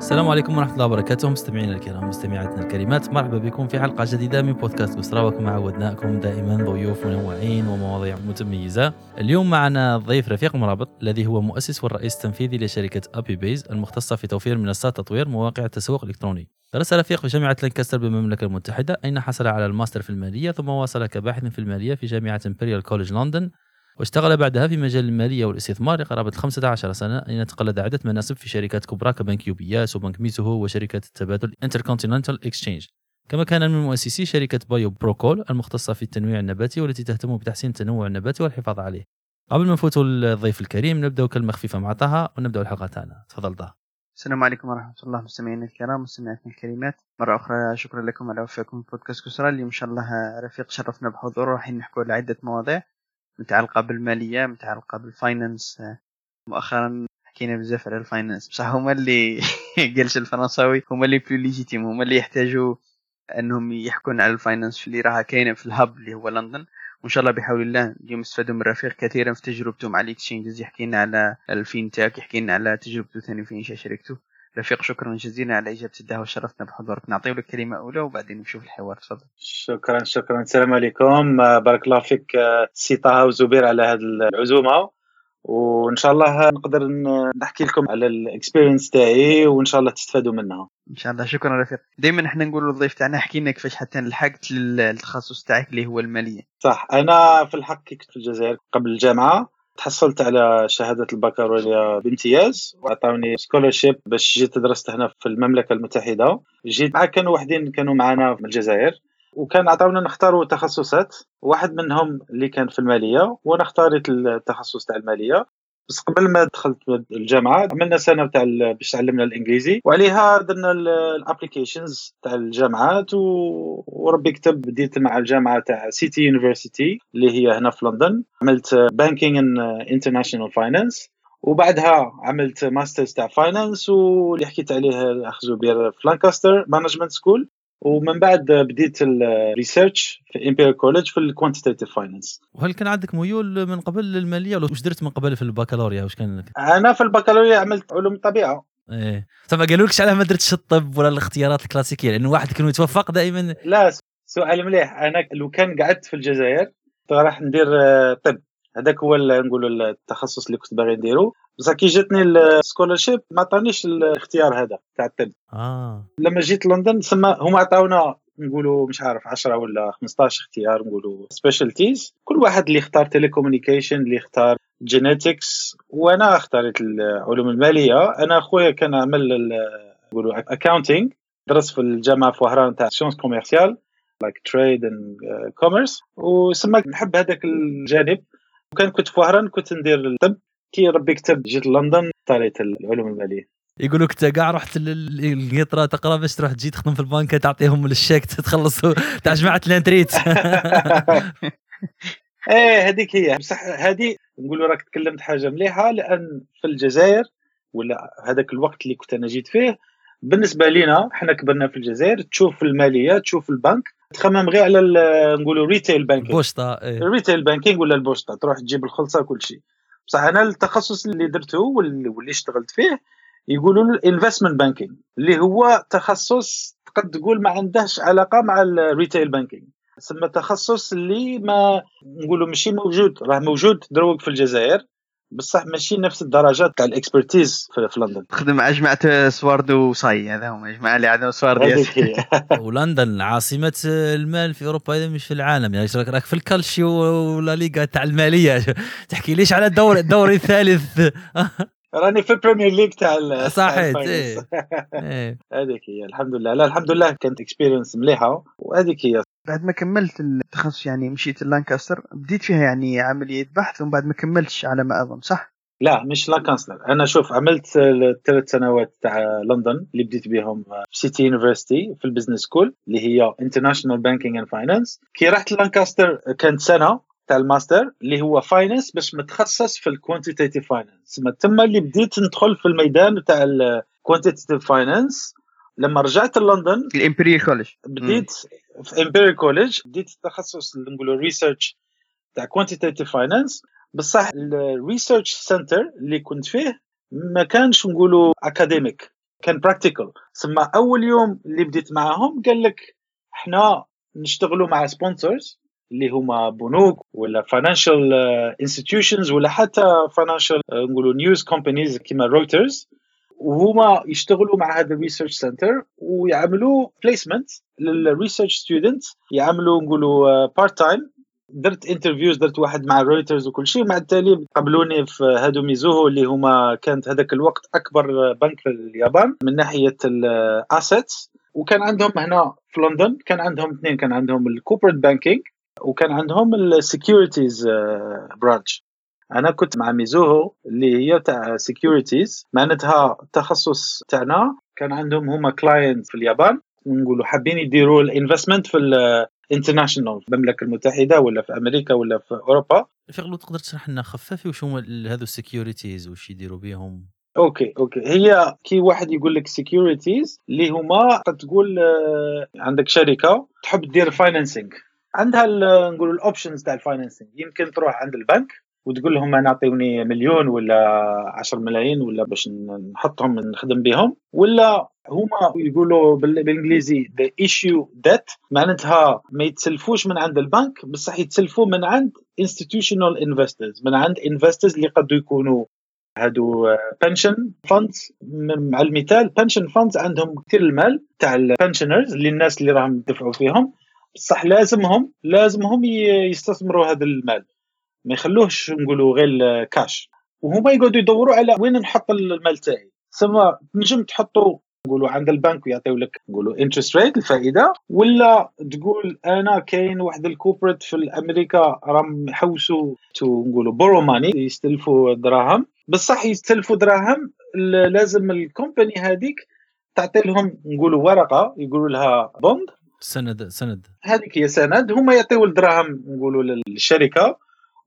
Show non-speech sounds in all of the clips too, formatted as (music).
السلام عليكم ورحمة الله وبركاته. مستمعينا الكرام مستمعاتنا الكريمات مرحبا بكم في حلقة جديدة من بودكاست كسرة. وكما عودناكم دائما ضيوف منوعين ومواضيع متميزة. اليوم معنا ضيف رفيق مرابط الذي هو مؤسس والرئيس التنفيذي لشركة أبي بيز المختصة في توفير منصات تطوير مواقع التسوق الإلكتروني درس رفيق في جامعة لانكستر بالمملكة المتحدة أين حصل على الماستر في المالية ثم واصل كباحث في المالية في جامعة إمبريال كوليج لندن واشتغل بعدها في مجال المالية والاستثمار لقرابة 15 سنة اين تقلد عده مناصب في شركات كبرى كبنك UBS وبنك ميزوهو وشركة التبادل Intercontinental Exchange. كما كان من مؤسسي شركة بايو بروكول المختصة في التنويع النباتي والتي تهتم بتحسين التنوع النباتي والحفاظ عليه. قبل ما نفوتوا للضيف الكريم نبدأ كلمه خفيفه مع طه ونبدأ الحلقة تاعنا. تفضل طه. السلام عليكم ورحمة الله مستمعينا الكرام مستمعاتنا الكريمات. مرة أخرى شكرا لكم على وفاكم لبودكاست كسرة. اللي إن شاء الله رفيق شرفنا بحضوره راح نحكوا على عدة مواضيع. متعلقة بالمالية متعلقة بال finance مؤخرا حكينا بزاف على ال finance بصح هما اللي (laughs) قالش الفرنساوي هما les plus légitimes هما اللي يحتاجوا أنهم يحكون على ال finance اللي راها كاينة في ال hub اللي هو لندن. وإن شاء الله بحول الله اليوم استفادوا من رفيق كثيرا في تجربته مع ال exchanges يحكي لنا على ال fintech يحكي لنا على تجربته ثاني في إنشاء شركته. رفيق شكرا جزيلا على إجابة الدعوة. شرفتنا بحضورك. نعطيه لك كلمه اولى وبعدين نشوف الحوار. تفضل. شكرا شكرا. السلام عليكم. بارك الله فيك سي طه وزبير على هذه العزومة. وإن شاء الله نقدر نحكي لكم على ال experience تاعي وإن شاء الله تستفادوا منها. إن شاء الله. شكرا رفيق. دائما إحنا نقول للضيف تاعنا احكي لنا كيفاش حتى لحقت للتخصص تاعك اللي هو المالية. صح. أنا في الحق كنت في الجزائر قبل الجامعة. تحصلت على شهادة البكالوريا بامتياز وعطاوني scholarship باش جيت درست هنا في المملكة المتحدة. جيت مع كانوا وحدين كانوا معنا من الجزائر وكان عطاونا نختاروا تخصصات. واحد منهم اللي كان في المالية وأنا اختاريت التخصص تاع المالية. بس قبل ما دخلت الجامعة عملنا سنة تاع باش تعلمنا الإنجليزي. وعليها درنا ال applications تاع الجامعات وربي كتب بديت مع الجامعة تاع City University اللي هي هنا في لندن. عملت banking and international finance وبعدها عملت masters تاع finance واللي حكيت عليه الاخ زبير في Lancaster Management School ومن بعد بديت ال research في Imperial College في ال quantitative finance وهل كان عندك ميول من قبل للماليه ولا وش درت من قبل في البكالوريا؟ وش كان أنا في البكالوريا عملت علوم الطبيعه إيه. طب ما قالولكش على ما درتش الطب ولا الاختيارات الكلاسيكية لأنه واحد كان يتوفق دائما. لا سؤال مليح. أنا لو كان قعدت في الجزائر راح ندير طب. هذاك هو نقولوا التخصص اللي كنت باغي نديرو. بصح كي جاتني ال scholarship ما عطانيش الاختيار هذا تاع الطب آه. لما جيت لندن سما هما عطاونا نقولوا مش عارف 10 ولا 15 اختيار نقولوا specialties كل واحد اللي اختار telecommunication اللي اختار genetics وأنا اختاريت العلوم المالية. أنا خويا كان عمل نقولوا accounting درس في الجامعة في وهران تاع sciences commerciales like trade and commerce وسما نحب هذاك الجانب. وكان كنت في وهران كنت ندير الطب. كي ربي كتب جيت لندن اختاريت العلوم المالية. يقولوا انت كاع رحت لإنجلترا تقرا باش تروح تجي تخدم في البنك تعطيهم الشيك تخلص (laughs) تاع جماعة la retraite. (laughs) إيه هذيك هي. بصح هذه نقولوا راك تكلمت حاجة مليحة لأن في الجزائر ولا هذاك الوقت اللي كنت أنا جيت فيه بالنسبة لنا إحنا كبرنا في الجزائر تشوف المالية تشوف البنك تخمم غير على نقولوا retail banking بوسطه إيه. ال retail banking ولا البوسطه تروح تجيب الخلصة كل شيء. بصح أنا التخصص اللي درته واللي اشتغلت فيه يقولوا له ال investment banking اللي هو تخصص تقد تقول ما عندهش علاقة مع ال retail banking ثم تخصص اللي ما نقولوا ماشي موجود راه موجود دروك في الجزائر. بصح ماشي نفس الدرجات تاع ال expertise في لندن. تخدم مع جماعة سواردو وصاي هذا هما جماعة اللي عندهم سواردو (laughs) ولندن عاصمة المال في أوروبا اذا مش في العالم. يعني راك في الكالشيو ولا ليغا تاع المالية؟ (laughs) تحكي ليش على الدور الدوري الثالث؟ (laughs) راني في ال Premier League تاع صحيت إيه. هذيك هي الحمد لله. لا الحمد لله كانت experience مليحة. وهذيك هي بعد ما كملت التخصص يعني مشيت لانكاستر بديت فيها يعني عملية بحث ومن بعد ما كملتش على ما أظن صح؟ لا مش لانكاستر. أنا شوف عملت الثلاث سنوات تاع لندن اللي بديت بهم في City University في ال business school اللي هي international banking and finance كي رحت لانكاستر كانت سنة تاع الماستر اللي هو finance باش متخصص في ال quantitative finance تما اللي بديت ندخل في الميدان تاع ال quantitative finance لما رجعت لندن ال Imperial College بديت في Imperial College بديت التخصص اللي نقولوا research تاع quantitative finance بصح ال research center اللي كنت فيه ما كانش نقولوا academic كان practical ثم أول يوم اللي بديت معاهم قال لك إحنا نشتغلوا مع sponsors اللي هما بنوك ولا financial institutions ولا حتى financial نقولوا news companies كيما رويترز وهما يشتغلوا مع هذا ال research centre ويعملوا placement لل research students يعملوا نقولوا part time درت interviews درت واحد مع رويترز وكل شيء. مع التالي قبلوني في هادو ميزوهو اللي هما كانت هذاك الوقت أكبر بنك في اليابان من ناحية ال assets وكان عندهم هنا في لندن كان عندهم اثنين كان عندهم ال corporate banking وكان عندهم ال securities branch أنا كنت مع ميزوهو اللي هي تاع securities معناتها التخصص تاعنا كان عندهم هما client في اليابان نقولوا حابين يديروا ال investment في ال international في المملكة المتحدة ولا في أمريكا ولا في أوروبا. فيغلو تقدر تشرح لنا خفافي وش هما هذو ال securities وش يديروا بهم okay okay. هي كي واحد يقول لك securities اللي هما تقول آه، عندك شركة تحب دير financing عندها نقول ال options تاع ال financing يمكن تروح عند البنك وتقول لهم أنا أعطيوني مليون ولا 10 ملايين ولا باش نحطهم نخدم بهم ولا هما يقولوا بالإنجليزي the issue debt معناتها ما يتسلفوش من عند البنك بصح يتسلفوا من عند institutional investors من عند investors اللي قد يكونوا هادو pension funds مع المثال pension funds عندهم كثير المال تاع ال pensioners اللي الناس اللي راهم يدفعوا فيهم بصح لازمهم لازمهم يستثمروا هذا المال. ما يخلوهش نقولوا غير كاش وهما يقعدوا يدوروا على وين نحط المال تاعي. ثم تنجم تحطوا نقولوا عند البنك ويعطيو لك نقولوا interest rate الفائدة ولا تقول أنا كاين واحد ال corporate في أمريكا راهم يحوسوا to نقولوا borrow money يستلفوا دراهم. بصح يستلفوا دراهم لازم ال company هذيك تعطي لهم نقولوا ورقة يقولوا لها bond سند سند. هذيك هي سند. هما يعطيو الدراهم نقولوا للشركة.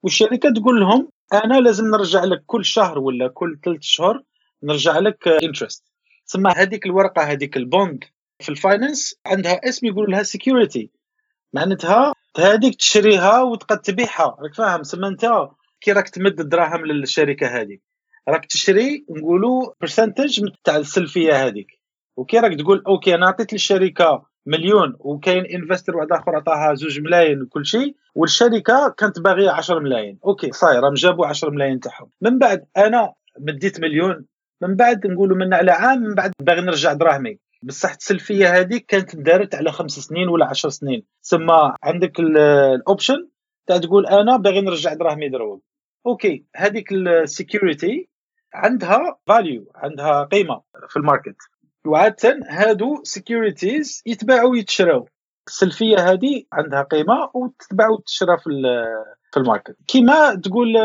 والشركة تقول لهم أنا لازم نرجع لك كل شهر ولا كل ثلاث شهور نرجع لك interest ثم هذيك الورقة هذيك ال bond في ال finance عندها اسم يقولوا لها security معناتها هذيك تشريها وتقد تبيعها. راك فاهم؟ ثم أنت كي راك تمد الدراهم للشركة هذيك. راك تشري نقولوا percentage تاع السلفية هذيك. وكي راك تقول okay أنا عطيت للشركة مليون وكاين investor واحد آخر عطاها زوج ملايين وكل شيء والشركة كانت باغية 10 ملايين. okay صاير راهم جابوا 10 ملايين تاعهم. من بعد أنا مديت مليون من بعد نقولوا من على عام من بعد باغي نرجع دراهمي. بصح السلفية هذيك كانت دارت على خمس سنين ولا عشر سنين. ثم عندك ال option تاع تقول أنا باغي نرجع دراهمي دروب. okay هذيك ال security عندها value عندها قيمة في ال market. وعادة هادو securities يتباعوا ويتشراو. السلفية هذه عندها قيمة وتتباع وتشرى في في ال market. كيما تقول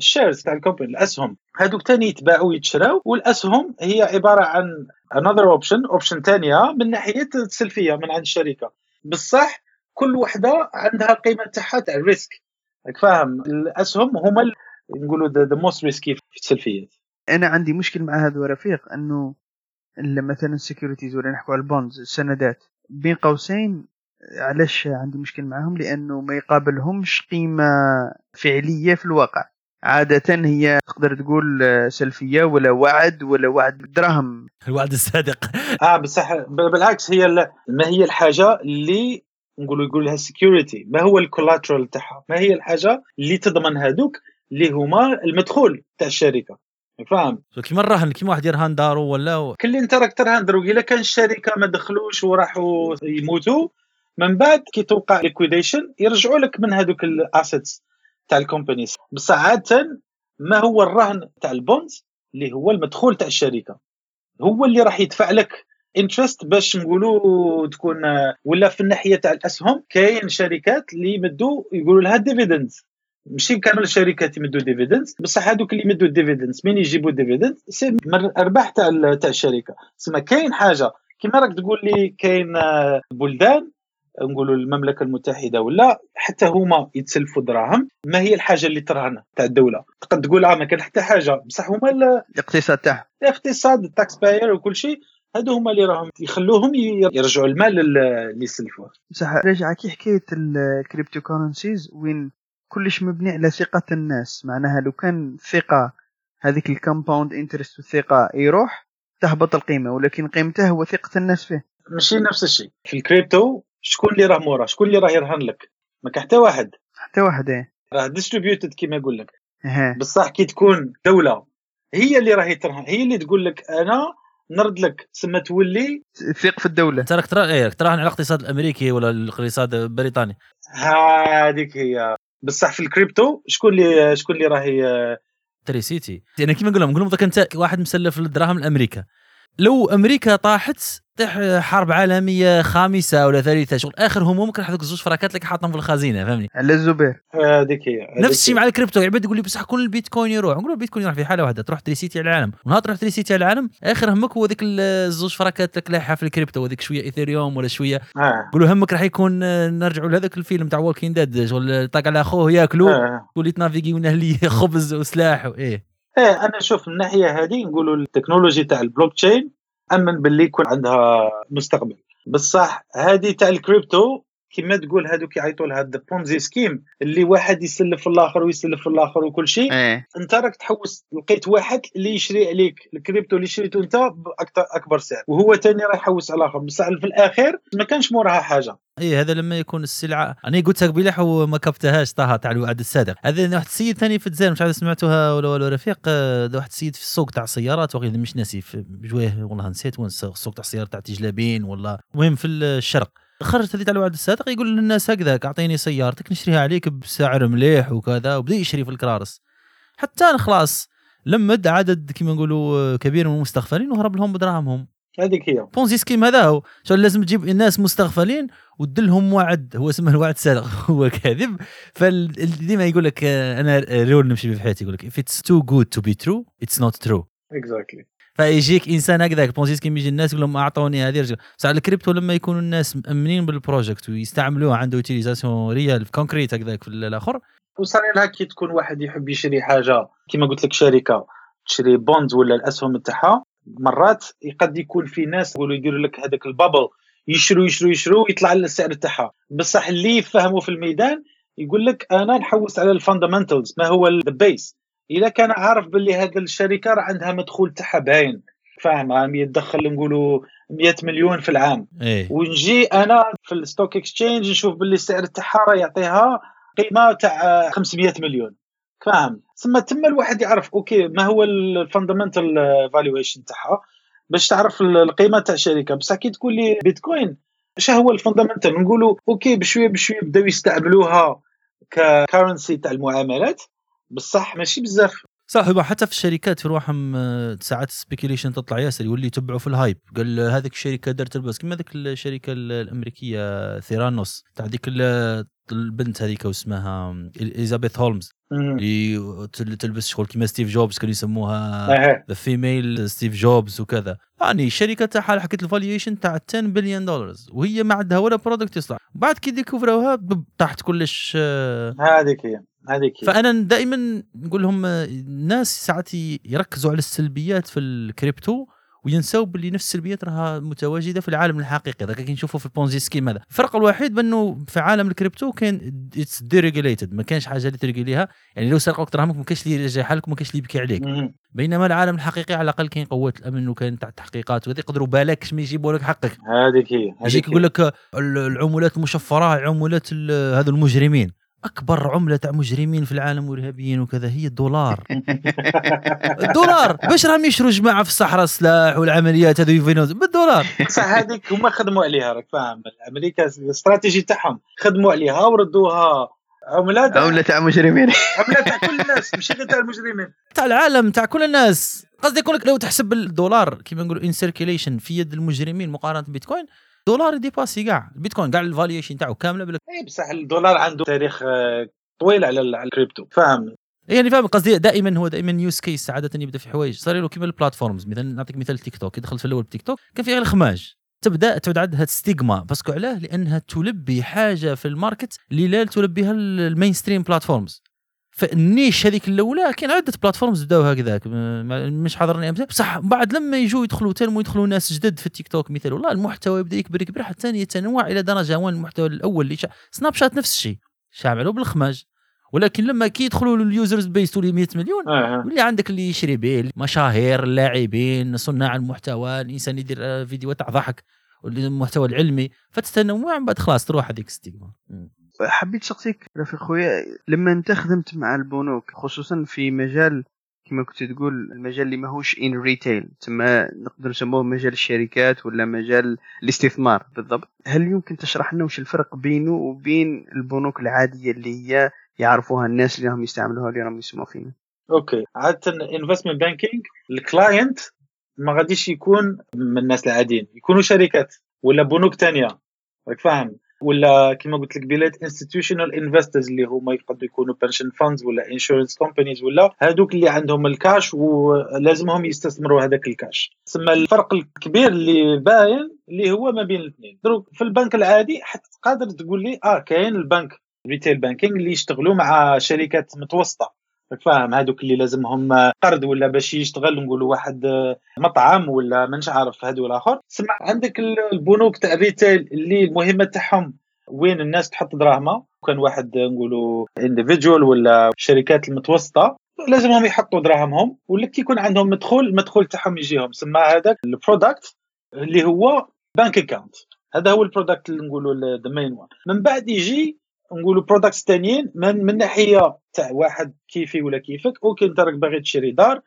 ال shares تاع ال company الأسهم. هذوك ثاني يتباعوا ويتشراو والأسهم هي عبارة عن another option option ثانية من ناحية السلفية من عند الشركة. بصح كل وحدة عندها القيمه تاعها تاع ال risk راك فاهم؟ الأسهم هما نقولوا the most risky في السلفيات أنا عندي مشكل مع هذا رفيق أنه مثلا ال securities ولا نحكوا على ال bonds السندات بين قوسين علاش عندي مشكل معهم لأنه ما يقابلهمش قيمة فعلية في الواقع. عادة هي تقدر تقول سلفية ولا وعد ولا وعد بالدراهم. الوعد الصادق. (laughs) آه بصح بالعكس هي ما هي الحاجة اللي نقولوا يقول لها security ما هو ال collateral تاعها؟ ما هي الحاجة اللي تضمن هذوك اللي هما المدخول تاع الشركة. فاهم. كيما الرهن كيما واحد يرهن دارو ولا كل انت راك ترهن دروك. إلا كان الشركة ما دخلوش وراحوا يموتوا من بعد كي توقع liquidation يرجعوا لك من هذوك ال assets تاع ال companies بصح عاده ما هو الرهن تاع ال bonds اللي هو المدخول تاع الشركة. هو اللي راح يدفع لك interest باش نقولوا تكون ولا في الناحية تاع الأسهم كاين شركات اللي يمدوا يقولوا لها dividends ماشي كامل الشركات يمدوا dividends بصح هذوك اللي يمدوا dividends من يجيبوا dividends c'est من الارباح تاع تاع الشركة. تسمى كاين حاجة كيما راك تقول لي كاين بلدان نقولوا المملكه المتحدة ولا حتى هما يتسلفوا دراهم ما هي الحاجة اللي ترهن تاع الدولة. تقد تقول آه ما كان حتى حاجة. بصح هما الاقتصاد تاعهم. الاقتصاد ال tax payer وكل شيء هادو هما اللي راهم يخلوهم يرجعوا المال اللي يسلفوه. بصح راجع كي حكاية ال cryptocurrencies وين كلش مبني على ثقة الناس. معناها لو كان ثقة هذيك ال compound interest والثقة يروح تهبط القيمه ولكن قيمته هو ثقة الناس فيه. ماشي نفس الشيء. في الكريبتو شكون اللي راه مورا؟ شكون اللي راه يرهن لك؟ ما كان حتى واحد. حتى واحد إيه. راه distributed كيما يقول لك. إيه. بصح كي تكون دولة هي اللي راهي ترهن هي اللي تقول لك أنا نرد لك سما تولي. ثق في الدولة. انت إيه راك تراهن على الاقتصاد الأمريكي ولا الاقتصاد البريطاني. هذيك هي. بصح في الكريبتو شكون اللي شكون اللي راهي تري سيتي. يعني كيما نقول لهم نقول لهم أنت واحد مسلف الدراهم لامريكا لو أمريكا طاحت طيح حرب عالمية خامسة ولا ثالثة شغل آخر همومك راح هذوك الزوج فراكات لك حاطهم في الخزينة فهمني على الزبير هذيك هي نفس الشيء. مع الكريبتو عباد يقول لي بصح كون البيتكوين يروح نقول البيتكوين يروح في حالة واحدة تروح تريسيتي على العالم ونهار تروح تريسيتي على العالم آخر همك هو ذيك الزوج فراكات لك لايحة في الكريبتو وذيك شوية إيثيريوم ولا شوية آه. قولوا همك راح يكون آه، نرجعوا لهذاك الفيلم تاع والكين ديد شغل طاق على أخوه ياكلوا آه. تقول لي تنافيقي ونهلي (laughs) خبز وسلاح وايه إيه أنا شوف من الناحيه هذه نقولوا التكنولوجي تاع البلوك تشين آمن باللي يكون عندها مستقبل. بصح هذه تاع الكريبتو كما تقول هذوك يعيطوا لها ال Ponzi scheme اللي واحد يسلف الآخر ويسلف الآخر وكل شيء. إيه. أنت راك تحوس لقيت واحد اللي يشري عليك الكريبتو اللي شريته أنت باكثر أكبر سعر وهو تاني راه يحوس على الآخر. بصح في الاخير ما كانش موراها حاجة. إيه هذا لما يكون السلعة. أنا قلتها قبيله وما كبتهاش طه تاع الوعد الصادق هذا واحد السيد ثاني في الجزائر مش عارف سمعتوها ولا ولا رفيق. آه، واحد السيد في السوق تاع السيارات وغير مش ناسي في بجاية والله نسيت وين السوق تاع السيارات تاع تجلابين ولا المهم في الشرق. خرج هذه تاع الوعد الصادق يقول للناس هكذاك أعطيني سيارتك نشريها عليك بسعر مليح وكذا وبدأ يشري في الكرارس. حتى خلاص لمد عدد كما نقولوا آه، كبير من المستغفلين وهرب لهم بدراهمهم. هذيك هي. Ponzi scheme هذا هو. شو لازم تجيب الناس مستغفلين وتدلهم وعد. هو اسمه الوعد الصادق (laughs) هو كاذب. فديما يقول لك آه، أنا rule نمشي به في حياتي. يقول لك if it's too good to be true it's not true. exactly فيجيك إنسان هكذاك. Ponzi scheme يجي الناس يقول لهم أعطوني هذه بس على الكريبتو لما يكونوا الناس مأمنين بال project ويستعملوه عنده utilisation réelle في concrete هكذاك في الآخر. وصار لها كي تكون واحد يحب يشري حاجة. كما قلت لك شركة تشري bond ولا الأسهم تاعها مرات قد يكون في ناس يقولوا يديروا لك هذاك ال bubble يشروا يشروا يشروا ويطلع لنا السعر تاعها. بصح اللي يفهموا في الميدان يقول لك أنا نحوس على ال fundamentals ما هو ال base إذا كان عارف باللي هذه الشركة راه عندها مدخول تاعها باين. فاهم؟ راه يدخل نقولوا 100 مليون في العام. إيه. ونجي أنا في ال stock exchange نشوف باللي السعر تاعها راه يعطيها قيمة تاع 500 مليون. فاهم. ثم تم الواحد يعرف okay ما هو ال fundamental valuation تاعها. باش تعرف القيمة تاع الشركة بصح كي تقول لي بيتكوين اش هو ال fundamental نقولوا okay بشوية بشوية بداو يستعملوها ك currency تاع المعاملات. بصح ماشي بزاف. صح حتى في الشركات في روحهم آه، ساعات speculation تطلع ياسر يولي يتبعوا في ال hype قال هذيك الشركة دارت ال buzz كما ذيك الشركة ال- الأمريكية Theranos تاع ال- البنت هذيك واسمها إليزابيث هولمز. تلبس شغل كيما ستيف جوبز كانوا يسموها the female Steve Jobs وكذا. يعني الشركة تاعها لحقت ال valuation تاع 10 بليون دولار وهي ما عندها ولا product يصلح بعد كي découvراوها بب- طاحت كلش آه، هذيك هي هذيك فأنا دائما نقول لهم آه، الناس ساعات يركزوا على السلبيات في الكريبتو. وينسوا باللي نفس السلبيات راها متواجدة في العالم الحقيقي. هذاك كي نشوفه في ال Ponzi scheme هذا الفرق الوحيد بأنه في عالم الكريبتو كان it's deregulated ما كانش حاجة اللي تريجوليها يعني لو سرقوك دراهمك ما كانش اللي يرجعها لك وما كانش اللي يبكي عليك. بينما العالم الحقيقي على الأقل كاين قوة الأمن وكاين تاع التحقيقات وهذه يقدروا بالك ما يجيبوا لك حقك. هذيك هي يجيك يقول. لك ال- العملات المشفرة عملات ال- هذو المجرمين. أكبر عملة تاع مجرمين في العالم وارهابيين وكذا هي الدولار. الدولار. باش راهم يشروا جماعة في الصحراء السلاح والعمليات هذو يفينوز؟ بالدولار. (laughs) بصح هذيك هما خدموا عليها راك فاهم. أمريكا الاستراتيجي تاعهم. خدموا عليها وردوها. عملات عملة تاع مجرمين. (laughs) عملات تاع كل الناس ماشي غير تاع المجرمين. تاع العالم تاع كل الناس. قصدي يقول لك لو تحسب الدولار كيما نقولوا ان سيركيليشن في يد المجرمين مقارنة بالبيتكوين دولار ديباسي كاع البيتكوين كاع الفاليوشن تاعو كاملة بالك اي بصح الدولار عنده تاريخ آه، طويل على ال- على الكريبتو. فاهم؟ يعني فاهم قصدي دائما هو دائما يوز كيس عادة يبدأ في حوايج. صار له كيما البلاتفورمز مثلا نعطيك مثال تيك توك. دخلت في الأول بتيك توك كان فيها الخماج تبدأ تعود عندها ستيغما باسكو علاه لأنها تلبي حاجة في الماركت اللي لا تلبيها المين ستريم بلاتفورمز فالنيش هذيك الأولى كاين عدة بلاتفورمز بداو هكذاك. مش حاضرني أمثلة. بصح بعد لما يجوا يدخلوا تنمو يدخلوا ناس جدد في التيك توك مثال والله المحتوى يبدأ يكبر يكبر حتى يتنوع إلى درجة وين المحتوى الأول اللي شا... سناب شات نفس الشيء. شامله بالخماج. ولكن لما كيدخلوا ال users base تولي 100 مليون آه. واللي عندك اللي يشري به المشاهير اللاعبين صناع المحتوى الانسان يدير آه، فيديوهات تاع ضحك المحتوى العلمي فتستنى من بعد خلاص تروح هذيك ال stigma حبيت نسقسيك رفيق خويا. لما انت خدمت مع البنوك خصوصا في مجال كما كنت تقول المجال اللي ماهوش en retail تما نقدر نسموه مجال الشركات ولا مجال الاستثمار بالضبط. هل يمكن تشرح لنا وش الفرق بينه وبين البنوك العادية اللي هي يعرفوها الناس اللي هم يستعملوها اللي راهم يسمعوا فينا؟ okay. عادة investment banking ال client ما غاديش يكون من الناس العاديين يكونوا شركات ولا بنوك تانية. راك فاهم؟ ولا كما قلت لك بلاد institutional investors اللي هما يقدروا يكونوا pension funds ولا insurance companies ولا هذوك اللي عندهم الكاش ولازمهم يستثمروا هذاك الكاش تسمى الفرق الكبير اللي باين اللي هو ما بين الاثنين. دروك في البنك العادي حتى قادر تقول لي آه كاين البنك retail banking اللي يشتغلوا مع شركات متوسطة. فاهم هذوك اللي لازمهم قرض ولا باش يشتغل نقولوا واحد مطعم ولا مانيش عارف هذو الآخر سمع عندك البنوك تاع ال retail اللي المهمة تاعهم وين الناس تحط دراهمها؟ كان واحد نقولوا individual ولا شركات المتوسطة لازمهم يحطوا دراهمهم ولا كي يكون عندهم مدخول المدخول تاعهم يجيهم. تسما هذاك ال product اللي هو bank account هذا هو ال product اللي نقولوا the main من بعد يجي نقولوا products ثانيين من من ناحية تاع واحد كيفي ولا كيفك أوكي أنت راك باغي تشري دار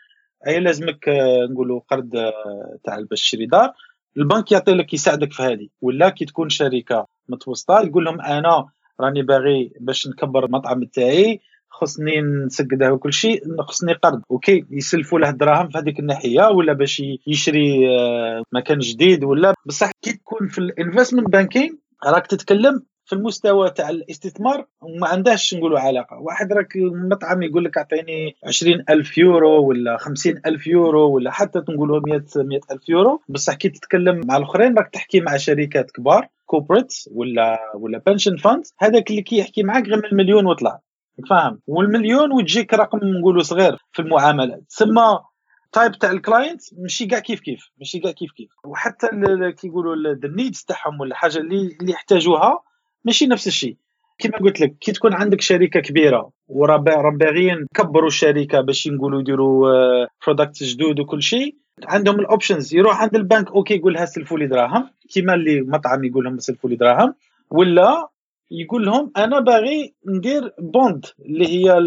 هي لازمك آه، نقولوا قرض آه، تاع باش تشري دار. البنك يعطي لك يساعدك في هذه ولا كي تكون شركة متوسطة يقول لهم أنا راني باغي باش نكبر المطعم تاعي خصني نسقده وكل شيء خصني قرض. أوكي يسلفوا له الدراهم في هذيك الناحية ولا باش يشري آه، مكان جديد ولا بصح كي تكون في ال investment banking راك تتكلم في المستوى تاع الاستثمار ما عندهاش نقولوا علاقة. واحد راك المطعم يقول لك أعطيني 20000 يورو ولا 50000 يورو ولا حتى تنقولوا 100 100000 يورو. بصح كي تتكلم مع الأخرين راك تحكي مع شركات كبار corporate ولا ولا pension fund هذاك اللي كي يحكي معاك غير من المليون وطلع. فاهم؟ والمليون وتجيك رقم نقولوا صغير في المعاملات تسمى type تاع ال client ماشي كاع كيف كيف ماشي كاع كيف كيف. وحتى كي يقولوا ال needs تاعهم ولا حاجة اللي اللي يحتاجوها ماشي نفس الشيء. كما قلت لك كي تكون عندك شركة كبيرة وراه باغيين يكبروا الشركة باش نقولوا يديروا product آه، جدود وكل شيء عندهم ال options يروح عند البنك أوكي يقول لها سلفوا لي دراهم كيما اللي مطعم يقول لهم سلفوا لي دراهم ولا يقول لهم أنا باغي ندير bond اللي هي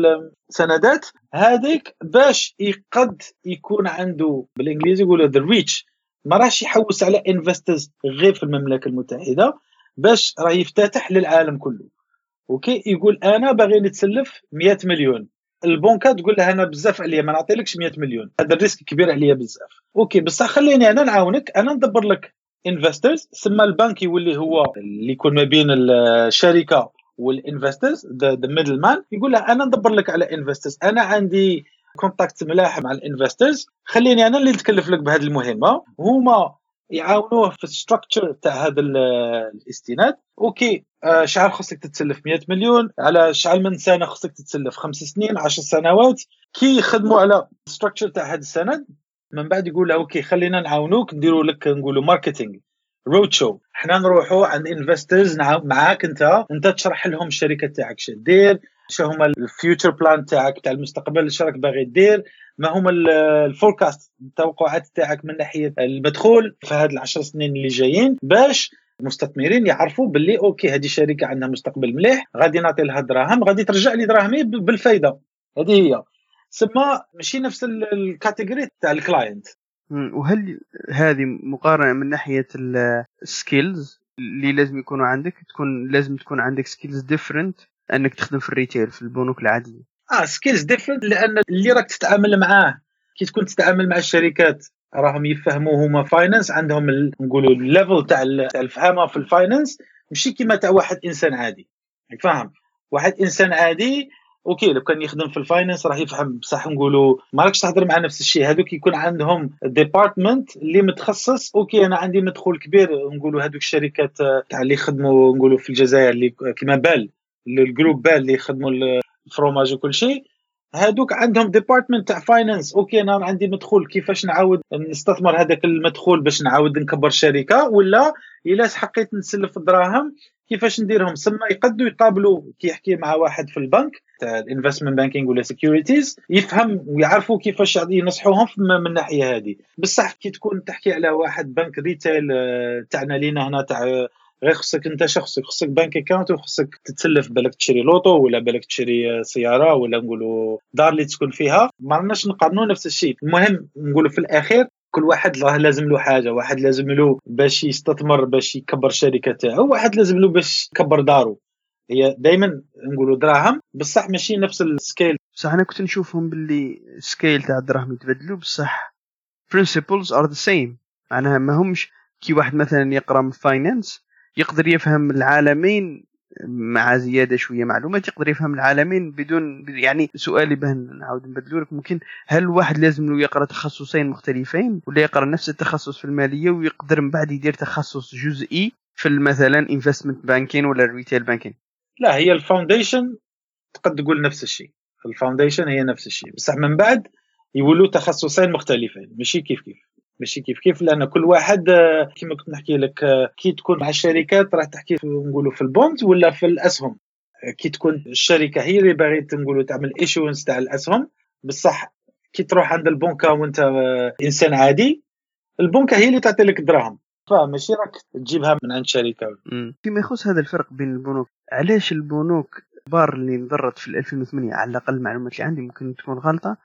السندات هذيك باش يقد يكون عنده بالإنجليزي يقولوا the reach ما راحش يحوس على investors غير في المملكة المتحدة. باش راه يفتتح للعالم كله. أوكي يقول أنا باغي نتسلف 100 مليون. البنكة تقول له أنا بزاف عليا ما نعطيلكش 100 مليون. هذا ال risk كبير عليا بزاف. أوكي بصح خليني أنا نعاونك. أنا ندبر لك investors ثم البنك يولي هو اللي يكون ما بين الشركة وال investors the middle man يقول له أنا ندبر لك على investors أنا عندي contact ملاح مع ال investors خليني أنا اللي نتكلف لك بهذه المهمة. هما يعاونوه في ال structure تاع هذا السند. أوكي آه شحال خصك تتسلف 100 مليون. على شحال من سنة خصك تتسلف خمس سنين 10 سنوات. كي يخدموا على ال structure تاع هذا السند من بعد يقول أوكي خلينا نعاونوك نديروا لك نقولوا marketing roadshow إحنا نروحوا عند investors معاك أنت أنت تشرح لهم الشركة تاعك شو دير شو هما ال future plan تاعك تاع المستقبل إيش راك باغي دير ما هما ال forecast التوقعات تاعك من ناحية المدخول في هذه العشر سنين اللي جايين باش المستثمرين يعرفوا باللي أوكي هذه شركة عندها مستقبل مليح غادي نعطي لها دراهم غادي ترجع لي دراهمي بالفايدة. هذه هي. سما ماشي نفس ال category تاع ال client وهل هذه مقارنة من ناحية ال skills اللي لازم يكونوا عندك تكون لازم تكون عندك skills different أنك تخدم في ال retail في البنوك العادية. آه skills different لأن اللي راك تتعامل معاه كي تكون تتعامل مع الشركات راهم يفهموا هما finance عندهم نقولوا ال level تاع الفهامة في ال finance ماشي كيما تاع واحد إنسان عادي. فاهم؟ واحد إنسان عادي أوكي لو كان يخدم في ال finance راح يفهم بصح نقولوا ما راكش تهضر مع نفس الشيء. هذوك يكون عندهم department اللي متخصص أوكي أنا عندي مدخول كبير نقولوا هذوك الشركات تاع اللي يخدموا نقولوا في الجزائر اللي كيما Bel ال group Bel اللي يخدموا الفروماج وكل شيء. هادوك عندهم department تاع finance أوكي أنا عندي مدخول. كيفاش نعاود نستثمر هذاك المدخول باش نعاود نكبر الشركة ولا إلا بغيت نسلف الدراهم كيفاش نديرهم؟ سما يقدوا يقابلوا كي يحكي مع واحد في البنك تاع ال investment banking ولا securities يفهم ويعرفوا كيفاش ينصحوهم من الناحيه هذه بصح كي تكون تحكي على واحد بنك retail آه، تاعنا لينا هنا تاع غير خصك انت شخصك خصك bank account وخصك تتسلف باش تشري لوطو ولا باش تشري سيارة ولا نقولوا دار اللي تسكن فيها. ما رناش نقارنوا نفس الشيء. المهم نقولوا في الأخير كل واحد راه لازم له حاجة واحد لازم له باش يستثمر باش يكبر الشركة تاعو واحد لازم له باش يكبر دارو. هي دائما نقولوا دراهم. بصح ماشي نفس ال scale بصح أنا كنت نشوفهم باللي ال scale تاع الدراهم يتبدلوا بصح principles are the same. معناها ما همش كي واحد مثلا يقرأ من finance يقدر يفهم العالمين مع زيادة شوية معلومات يقدر يفهم العالمين بدون يعني سؤالي به نعاود نبدلو لك ممكن هل الواحد لازم له يقرأ تخصصين مختلفين ولا يقرأ نفس التخصص في المالية ويقدر من بعد يدير تخصص جزئي في مثلا investment banking ولا ال retail banking لا هي ال foundation تقد تقول نفس الشيء. ال foundation هي نفس الشيء. بصح من بعد يولوا تخصصين مختلفين. ماشي كيف كيف؟ ماشي كيف كيف لأن كل واحد آه، كما كنت نحكي لك آه، كي تكون مع الشركات راح تحكي نقولوا في ال bond ولا في الأسهم. آه، كي تكون الشركة هي اللي باغي نقولوا تعمل issuance تاع الأسهم. بصح كي تروح عند البنكه وأنت إنسان عادي البنكه هي اللي تعطي لك الدراهم فماشي راك تجيبها من عند شركة. فيما يخص هذا الفرق بين البنوك علاش البنوك الكبار اللي انضرت في 2008 على الأقل المعلومات اللي عندي ممكن تكون غلطة.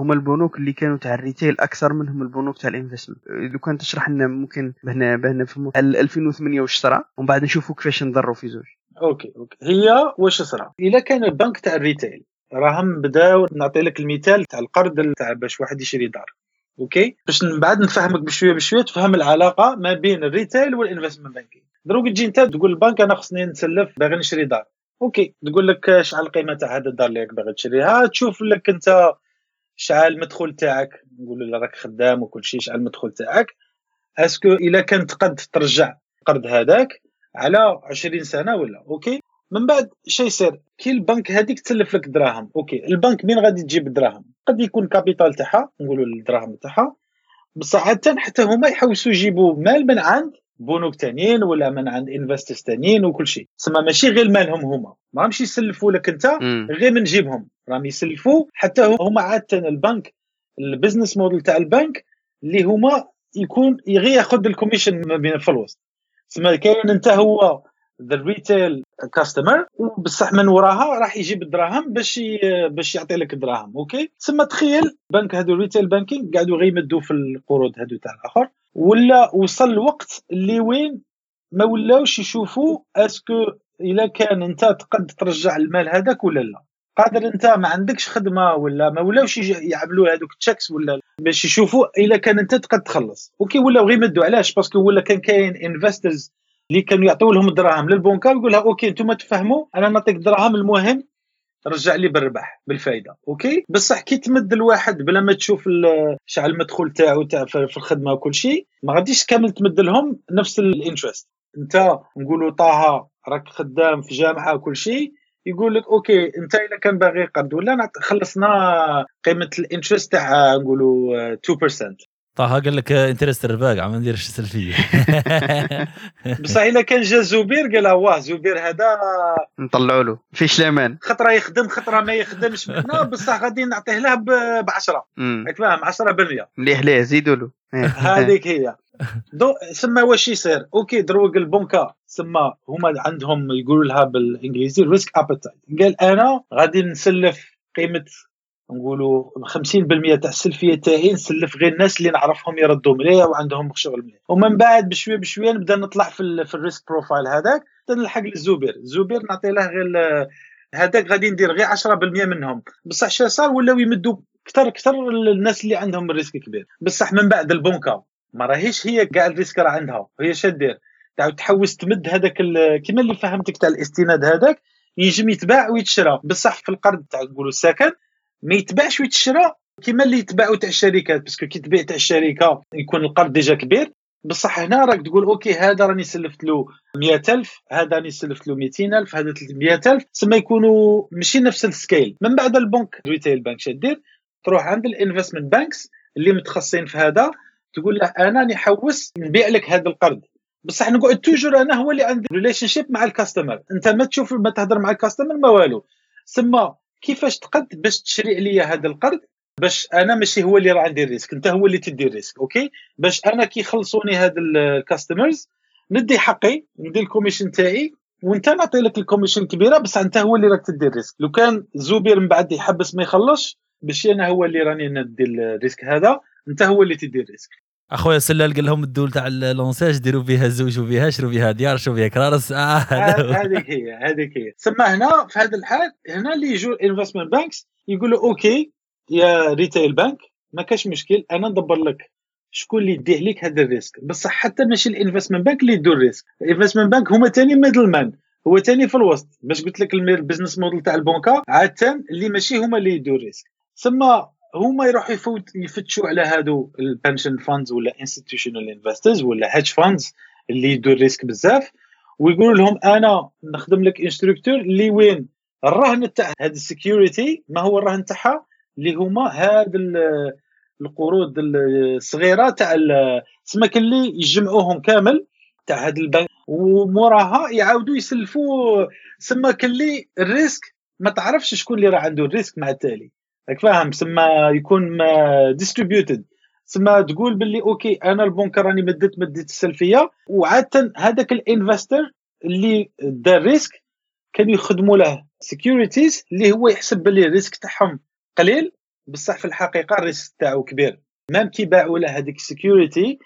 هما البنوك اللي كانوا تاع ال retail أكثر منهم البنوك تاع ال investment. لو كان تشرح لنا ممكن بهنا بهنا في 2008 واش صرا؟ ومن بعد نشوفوا كيفاش نضروا في زوج. أوكي أوكي. هي واش صرا؟ إلا كان البنك تاع ال retail راهم بداو نعطي لك المثال تاع القرض تاع باش واحد يشري دار. أوكي؟ باش من بعد نفهمك بشوية بشوية تفهم العلاقة ما بين ال retail وال investment banking. دروك تجي انت تقول البنك أنا خصني نسلف باغي نشري دار. okay تقول لك شحال القيمة تاع هذا الدار اللي باغي تشريها تشوف لك أنت شحال المدخول تاعك. نقول له راك خدام وكل شيء شحال المدخول تاعك. est-ce que إلا كنت قد ترجع القرض هذاك على 20 سنة ولا؟ okay؟ من بعد شي يصير. كي البنك هذيك تسلف لك دراهم. okay؟ البنك مين غادي تجيب الدراهم قد يكون capital تاعها نقولوا الدراهم تاعها. بصح حتى حتى هما يحوسوا يجيبوا مال من عند بنوك تانيين ولا من عند investors تانيين وكل شيء. تسمى ماشي غير مالهم هما. ما يسلفوا لك أنت غير من جيبهم. راهم يسلفوا حتى هما عادة البنك ال business model تاع البنك اللي هما يكون غير ياخذ ال commission في الوسط. تسمى كاين انت هو ذا retail customer وبصح من وراها راح يجيب الدراهم باش باش يعطي لك الدراهم okay تسمى تخيل بنك هادو retail banking قاعدوا غير يمدوا في القروض هادو تاع الآخر ولا وصل الوقت اللي وين ما ولاوش يشوفوا est-ce que إلا كان انت تقد ترجع المال هذاك ولا لا. قادر انت ما عندكش خدمة ولا ما ولاوش يعملوا هذوك ال checks ولا باش يشوفوا إلا كان انت تقد تخلص. okay ولاو غير يمدوا علاش؟ parce que ولا كان كاين investors اللي كانوا يعطيو لهم الدراهم للبنكه ويقول لها okay أنتم تفهموا أنا نعطيك الدراهم المهم رجع لي بالربح بالفائده okay؟ بصح كي تمد الواحد بلا ما تشوف شحال المدخول تاعو تاع في الخدمة وكل شيء ما غاديش كامل تمد لهم نفس الانترست انت نقولوا طه راك خدام في جامعة وكل شيء يقول لك أوكي أنت اذا كان باغي قرض ولا خلصنا قيمة الانترست تاع نقولوا 2% طه قال لك انترست رباق عم ندير سلفيه (laughs) (laughs) بصح إلا كان جا زبير قال واه زبير هذا نطلعوا له. فيش لامان خطرة يخدم خطرة ما يخدمش. (laughs) منا بصح غادي نعطيه له ب 10 راك فاهم 10% مليح ليه زيدوا له. هذيك هي. دوك سما واش يصير؟ okay دروك البنكه سما هما عندهم يقولوا لها بالإنجليزي risk appetite قال أنا غادي نسلف قيمة نقولوا 50% تاع السلفية تاعي نسلف غير الناس اللي نعرفهم يردوا مليح وعندهم شغل مليح. ومن بعد بشوية بشوية نبدأ نطلع في, في ال risk profile هذاك نلحق للزبير. الزبير نعطي له غير هذاك غادي ندير غير 10% منهم. بصح شو صار ولاو يمدوا أكثر أكثر الناس اللي عندهم ال risk كبير. بصح من بعد البنكه ما راهيش هي كاع ال risk راه عندها. هي شدير تعاود تحوس تمد هذاك كما اللي فهمتك تاع الاستناد هذاك ينجم يتباع ويتشرى. بصح في القرض تاع نقولوا السكن ما يتباعش ويتشرى كيما اللي يتباعوا تاع الشركات. parce que كي تبيع تاع الشركة يكون القرض déjà كبير. بصح هنا راك تقول okay هذا راني سلفت له 100000 هذا راني سلفت له 200000 هذا 300000 تسمى يكونوا ماشي نفس ال scale. من بعد البنك retail bank دير تروح عند ال investment banks اللي متخصصين في هذا. تقول له أنا نحوس نبيع لك هذا القرض. بصح نقعد toujours أنا هو اللي عندي relationship مع ال customer أنت ما تشوف ما تهضر مع ال customer ما والو. سما كيفاش تقد باش تشري عليا هذا القرض؟ باش أنا ماشي هو اللي راه عندي ال risk. أنت هو اللي تدي ال risk okay؟ باش أنا كي يخلصوني هاد ال customers ندي حقي ندي ال commission تاعي وأنت نعطي لك ال commission كبيرة بس أنت هو اللي راك تدي ال risk. لو كان زوبير من بعد يحبس ما يخلصش باش أنا هو اللي راني ندي ال risk هذا. انت هو اللي تدي الريسك أخويا سلال قال لهم الدول تاع لونساج ديروا فيها زوج وفيها شروا فيها ديار شروا فيها كرارس. آه هذيك هي هذيك هي. ثم هنا في هذا الحال هنا اللي يجوا ال investment banks يقولوا okay يا retail bank ما كاش مشكل أنا ندبر لك شكون اللي يدي عليك هذا ال risk. بصح حتى ماشي ال investment bank اللي يدوا ال risk ال investment bank هما ثاني middle man هو ثاني في الوسط. باش قلت لك ال business model تاع البنكة عادة اللي ماشي هما اللي يدوا ال risk ثم هما يروحوا يفوت يفتشوا على هادو ال pension funds ولا institutional investors ولا hedge funds اللي يدوا ال risk بزاف ويقولوا لهم أنا نخدم لك un structure اللي وين؟ الرهن تاع هاد ال security ما هو الرهن تاعها اللي هما هاد القروض الصغيرة تاع سماك اللي يجمعوهم كامل تاع هاد البنك وموراها يعاودوا يسلفوا سماك اللي ال risk ما تعرفش شكون اللي راه عنده ال risk مع التالي. راك فاهم سما يكون distributed سما تقول باللي okay أنا البنك راني مديت مديت السلفية وعادة هذاك ال investor اللي دار risk كانوا يخدموا له securities اللي هو يحسب باللي ال risk تاعهم قليل بصح في الحقيقة ال risk تاعو كبير. même كي باعوا له هذيك ال security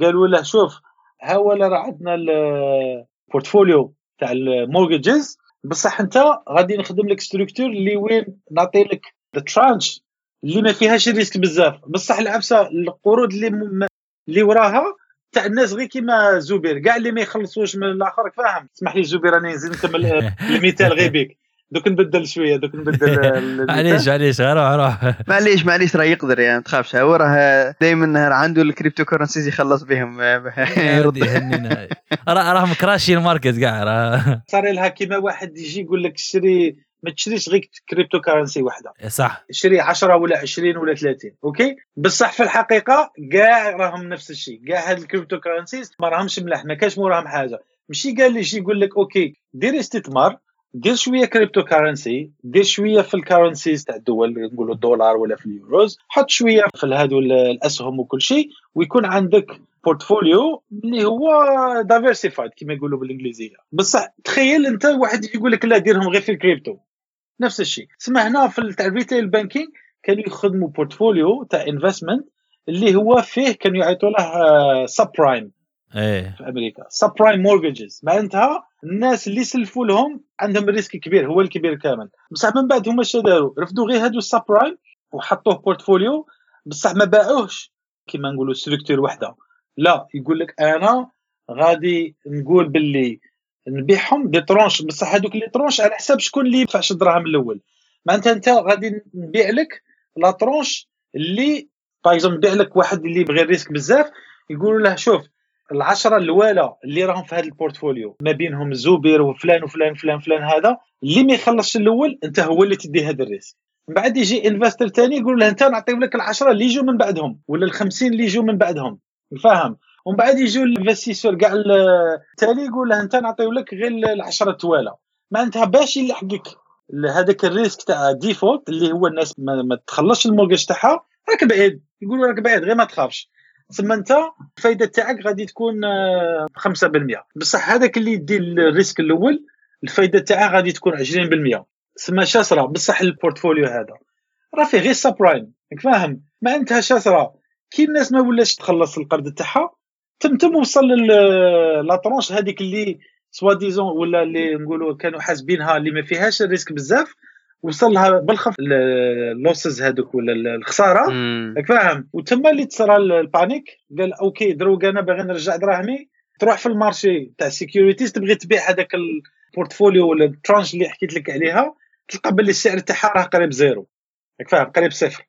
قالوا له شوف ها ولا راه عندنا ال portfolio تاع ال mortgages بصح أنت غادي نخدم لك structure اللي وين نعطي لك ال tranche اللي ما فيهاش risk بزاف. بصح العبسه القروض اللي م... اللي وراها تاع الناس غير كيما زوبير كاع اللي ما يخلصوش من الآخر فاهم اسمح لي زوبير راني نزيد نكمل (laughs) المثال غير بيك. دوك نبدل شوية دوك نبدل معليش معليش روح روح. معليش معليش راه يقدر يعني ما تخافش. هو راه دائما عنده ال cryptocurrencies يخلص بهم. (laughs) يهنينا راه راه مكراشي ال market كاع راه. صار لها كيما واحد يجي يقول لك اشتري ما تشريش غير crypto currency واحدة صح. شري 10 ولا 20 ولا 30 أوكي؟ بصح في الحقيقة كاع راهم نفس الشيء كاع هاد ال crypto currencies ما راهمش ملاح ما كاش موراهم حاجة. ماشي قال لي يجي يقول لك أوكي دير استثمار دير شوية crypto currency دير شوية في ال currencies تاع الدول نقولوا الدولار ولا في اليوروز حط شوية في هادو الأسهم وكل شيء ويكون عندك portfolio اللي هو diversified كما يقولوا بالإنجليزية. بصح تخيل أنت واحد يقول لك لا ديرهم غير في الكريبتو. نفس الشيء. سمع هنا في تاع ال retail banking كانوا يخدموا portfolio تاع investment اللي هو فيه كانوا يعيطوا له sub آه، prime إيه. في أمريكا. subprime mortgages معناتها الناس اللي سلفوا لهم عندهم risk كبير هو الكبير كامل. بصح من بعد هما اش داروا؟ رفدوا غير هادو ال subprime وحطوه portfolio بصح ما باعوهش. كيما نقولوا structure وحده. لا يقول لك أنا غادي نقول باللي نبيعهم des tranches بصح هذوك les tranches على حساب شكون اللي يدفعش الدراهم الأول. معناتها أنت غادي نبيع لك la tranche اللي باغ نبيع لك واحد اللي بغي ال risk بزاف يقولوا له شوف العشرة الوالا اللي راهم في هذا ال portfolio ما بينهم زوبير وفلان وفلان فلان فلان هذا اللي ما يخلصش الأول أنت هو اللي تدي هذا ال risk. من بعد يجي investor ثاني يقول له أنت نعطيو لك العشرة اللي يجوا من بعدهم ولا الخمسين اللي يجوا من بعدهم. فاهم ومن بعد يجوا ال investisseur كاع التالي يقول له أنت نعطيو لك غير العشرة توالى معناتها باش يلحقك. هذاك ال risk تاع default اللي هو الناس ما, ما تخلصش ال mortgage تاعها راك بعيد. يقولوا راك بعيد غير ما تخافش. ثم أنت الفائده تاعك غادي تكون 5% بصح هذاك اللي يدي ال risk الأول الفائده تاعها غادي تكون 20% ثم شا صرا. بصح ال portfolio هذا. راه فيه غير subprime. فاهم؟ معناتها شا صرا. كي الناس ما ولاش تخلص القرض تاعها تم تم وصل la tranche هذيك اللي soi-disant ولا اللي نقولوا كانوا حاسبينها اللي ما فيهاش ال risk بزاف وصل لها بالخف ال losses هذوك ولا الخسارة. راك فاهم؟ وتما اللي تصرى ال panique قال okay دروك أنا باغي نرجع دراهمي. تروح في ال marché تاع securities تبغي تبيع هذاك ال portfolio ولا ال tranche اللي حكيت لك عليها تلقى باللي السعر تاعها راه قريب zéro. راك فاهم؟ قريب صفر.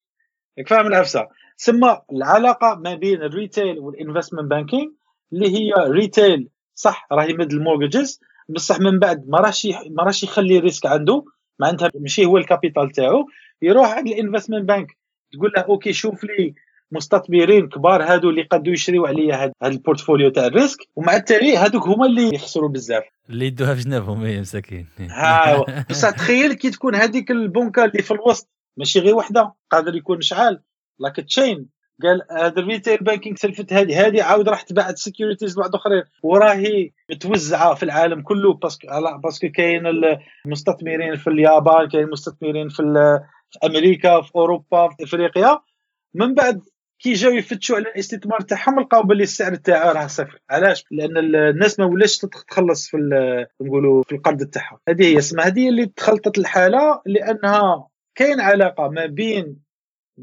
راك فاهم العفسة؟ ثم العلاقة ما بين ال retail وال investment banking اللي هي retail صح راه يمد ال mortgages بصح من بعد ما راهش ما راهش يخلي ال risk عنده معناتها ماشي هو ال capital تاعو يروح عند ال investment bank تقول له okay شوف لي مستثمرين كبار هادو اللي قدوا يشريوا عليا هاد, هاد ال portfolio تاع ال risk ومع التالي هادوك هما اللي يخسروا بزاف. اللي يدوها في جنابهم هي مساكين. ها (laughs) بصح تخيل كي تكون هذيك البنكة اللي في الوسط ماشي غير وحدة قادر يكون شحال؟ like chain قال هذا ال retail banking سلفت هذه هذه عاود راح تباعت securities لواحد آخرين. وراهي متوزعة في العالم كله. parce que parce que كاين المستثمرين في اليابان كاين المستثمرين في, في أمريكا في أوروبا في أفريقيا. من بعد كي جاو يفتشوا على الاستثمار تاعهم لقاو باللي السعر تاعها راه صفر. علاش؟ لأن الناس ما ولاش تخلص في نقولوا في القرض تاعها هذه هي اسمها. هذه اللي تخلطت الحالة لأنها كاين علاقة ما بين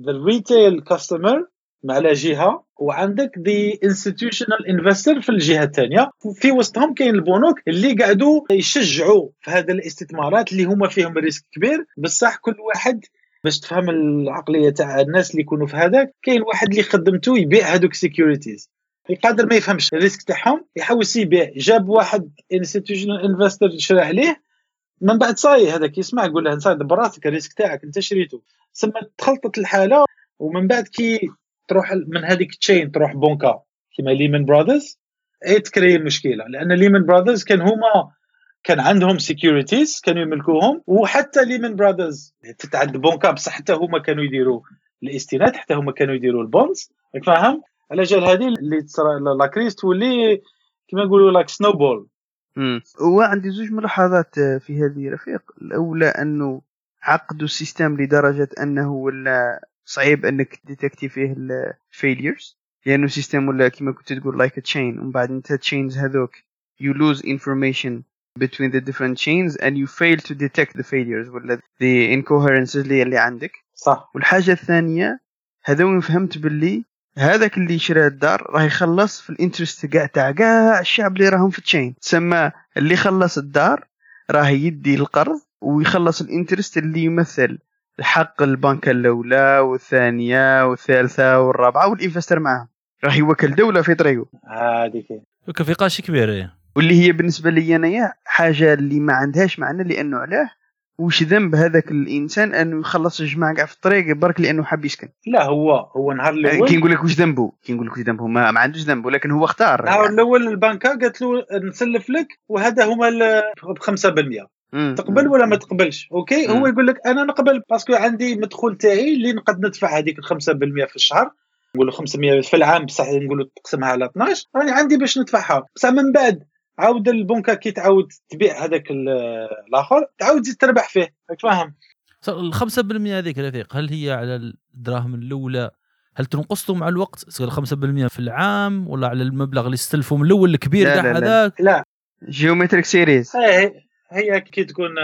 the retail customer على جهة وعندك the institutional investor في الجهة الثانية. في وسطهم كاين البنوك اللي قاعدوا يشجعوا في هذه الاستثمارات اللي هما فيهم risk كبير. بصح كل واحد باش تفهم العقلية تاع الناس اللي يكونوا في هذاك كاين واحد اللي خدمته يبيع هذوك securities يقدر ما يفهمش ال risk تاعهم يحاول يبيع. جاب واحد institutional investor شرى عليه من بعد صاي هذاك يسمع يقول له انت دبر راسك ال risk تاعك انت شريته. ثم تخلطت الحالة ومن بعد كي تروح من هذيك chain تروح بونكا كيما Lehman Brothers اي تكري المشكلة لأن Lehman Brothers كان هما كان عندهم securities كانوا يملكوهم وحتى Lehman Brothers تتعد بونكا بصح حتى هما كانوا يديروا الاستناد حتى هما كانوا يديروا ال bonds فاهم؟ على جال هذه اللي تصرى la crise تولي كما نقولوا like snowball وعندي زوج ملاحظات في هذه رفيق. الأولى أنه عقدوا ال system لدرجة أنه ولا صعيب أنك détecter فيه ال failures لأنه system ولا كما كنت تقول like chain ومن بعد أنت chains هذوك you lose information between the different chains and you fail to detect the failures ولا the incoherences اللي, اللي عندك. صح. والحاجة الثانية هذا وين فهمت باللي هذاك اللي شرى الدار راه يخلص في ال interest كاع تاع كاع الشعب اللي راهم في chain تسمى اللي خلص الدار راه يدي القرض ويخلص ال interest اللي يمثل حق البنكة الأولى والثانية والثالثة والرابعة وال investor معهم راح يوكل دولة في طريقه. هذيك وكان في قاش كبير إيه. واللي هي بالنسبة لي أنا حاجة اللي ما عندهاش معنى لأنه علاه وش ذنب هذاك الإنسان أنه يخلص الجماعة كاع في الطريق برك لأنه حاب يسكن. لا هو هو نهار الأول كي نقول لك واش ذنبه؟ كي نقول لك واش ذنبه ما, ما عندوش ذنب ولكن هو اختار. نهار يعني. الأول البنكة قالت له نسلف لك وهذا هما ب 5% تقبل ولا ما تقبلش؟ okay هو يقول لك أنا نقبل parce que عندي مدخول تاعي اللي نقد ندفع هذيك 5% في الشهر. نقولوا 500 في العام بصح نقولوا تقسمها على 12 راني عندي باش ندفعها. بصح من بعد عاود البنكة كي تعاود تبيع هذاك الآخر تعاود تزيد تربح فيه. راك فاهم؟ ال 5% هذيك رفيق هل هي على الدراهم الأولى؟ هل تنقصوا مع الوقت؟ تصير 5% في العام ولا على المبلغ اللي استلفوا من الأول الكبير لا لا هذاك؟ لا, لا. geometric series هي كي تكون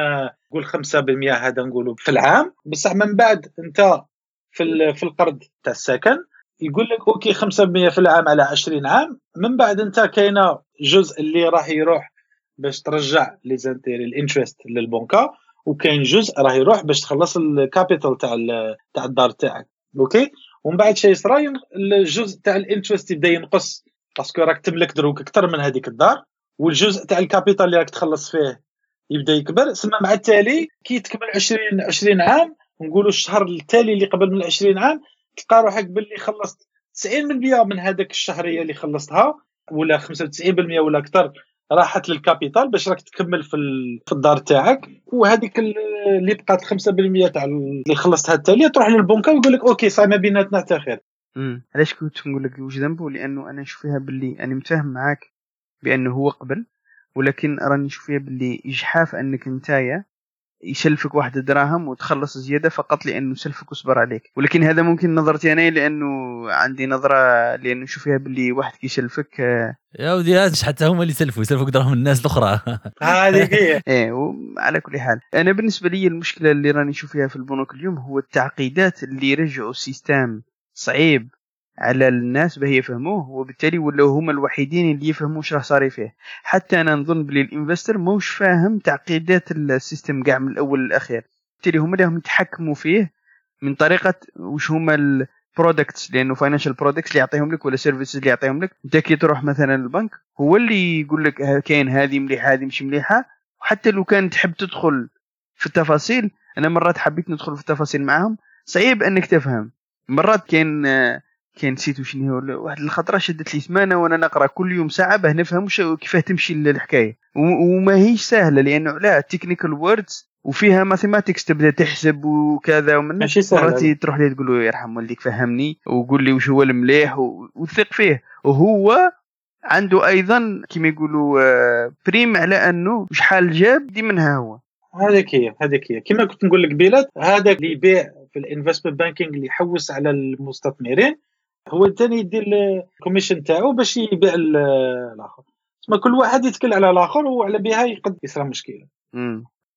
قول 5% هذا نقولوا في العام. بصح من بعد انت في في القرض تاع السكن يقول لك okay 5% في العام على 20 عام. من بعد انت كاينة جزء اللي راح يروح باش ترجع les intérêts ال interest للبنكة وكاين جزء راه يروح باش تخلص ال capital تاع تاع الدار تاعك. okay؟ ومن بعد شيء صرا الجزء تاع ال interest يبدأ ينقص parce que راك تملك دروك أكثر من هذيك الدار والجزء تاع ال capital اللي راك تخلص فيه يبدا يكبر ثم مع التالي كي تكمل 20 20 عام نقولوا الشهر التالي اللي قبل من 20 عام تلقى روحك باللي خلصت 90% من هذاك الشهرية اللي خلصتها ولا 95% ولا أكثر راحت لل capital باش راك تكمل في في الدار تاعك وهذيك اللي بقات 5% تاع اللي خلصتها التالية تروح للبنكة ويقول لك okay ça y est ما بيناتنا حتى خبر. علاش كنت نقول لك واش ذنبه؟ لأنه أنا نشوف فيها باللي أنا متفاهم معاك بأنه هو قبل. ولكن راني نشوف فيها باللي اجحاف أنك نتايا يسلفك واحد الدراهم وتخلص زيادة فقط لأنه سلفك وصبر عليك. ولكن هذا ممكن نظرتي أنا لأنه عندي نظرة لأنه نشوف فيها باللي واحد كيسلفك آه، يا ودي حتى هما اللي يسلفوا يسلفوك دراهم الناس الأخرى. (laughs) هذه هي. (laughs) إيه على كل حال. أنا بالنسبة لي المشكلة اللي راني نشوف فيها في البنوك اليوم هو التعقيدات اللي يرجعوا السيستم صعيب. على الناس باه يفهموه وبالتالي ولاو هما الوحيدين اللي يفهموا واش راه صار فيه. حتى أنا نظن بلي ال investor موش فاهم تعقيدات ال system كاع من الأول للأخير. بالتالي هما اللي هم يتحكموا فيه من طريقة واش هما products لأنه financial products اللي يعطيهم لك ولا services اللي يعطيهم لك. أنت كي تروح مثلا البنك هو اللي يقول لك كاين هذه مليحة هذه مش مليحة. وحتى لو كان تحب تدخل في التفاصيل أنا مرات حبيت ندخل في التفاصيل معاهم. صعيب أنك تفهم. مرات كاين آه، كاين نسيت شنو هو واحد الخطرة شدت لي ثمانة وأنا نقرأ كل يوم ساعة باه نفهم كيفاه تمشي الحكاية. وما هيش سهلة لأنه les technical words وفيها mathematics تبدأ تحسب وكذا ومن ماشي. مرات تروح لي تقول له يرحم والديك فهمني. وقول لي وش هو المليح وثق فيه. وهو عنده أيضا كما يقولوا آه، prime على أنه شحال جاب يدي منها هو. هذيك هي هذيك هي. كما كنت نقول لك بلاد هذاك اللي يبيع في ال investment banking اللي يحوس على المستثمرين هو الثاني يدير ال commission تاعو باش يبيع ال- الآخر. تسمى كل واحد يتكل على الآخر وعلى بها يقد يصرى مشكلة.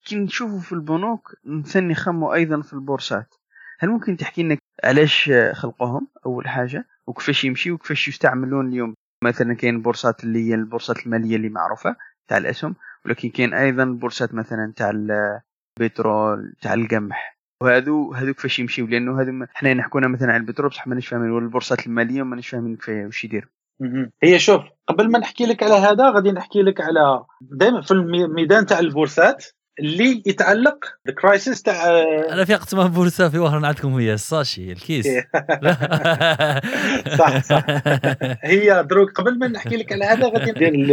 كي نشوفوا في البنوك نثني خموا أيضا في البورصات. هل ممكن تحكي لنا علاش خلقوهم أول حاجة؟ وكيفاش يمشي وكيفاش يستعملون اليوم؟ مثلا كاين البورصات اللي هي البورصات المالية اللي معروفة تاع الأسهم ولكن كاين أيضا البورصات مثلا تاع البترول تاع القمح. وهذو هذو كيفاش يمشيو لأنه هذو ما- حنا نحكونا مثلا على البترول بصح مانيش فاهمين ولا البورصات المالية مانيش فاهمين كيفاه وش يدير مهم. هي شوف قبل ما نحكي لك على هذا غادي نحكي لك على دائما في الميدان تاع البورصات اللي يتعلق بالكرايسيس تاع أنا في قسمة بورصة في واحد عندكم هي الساشي الكيس. (laughs) صح صح. هي دروك قبل ما نحكي لك على هذا غادي ندير ال-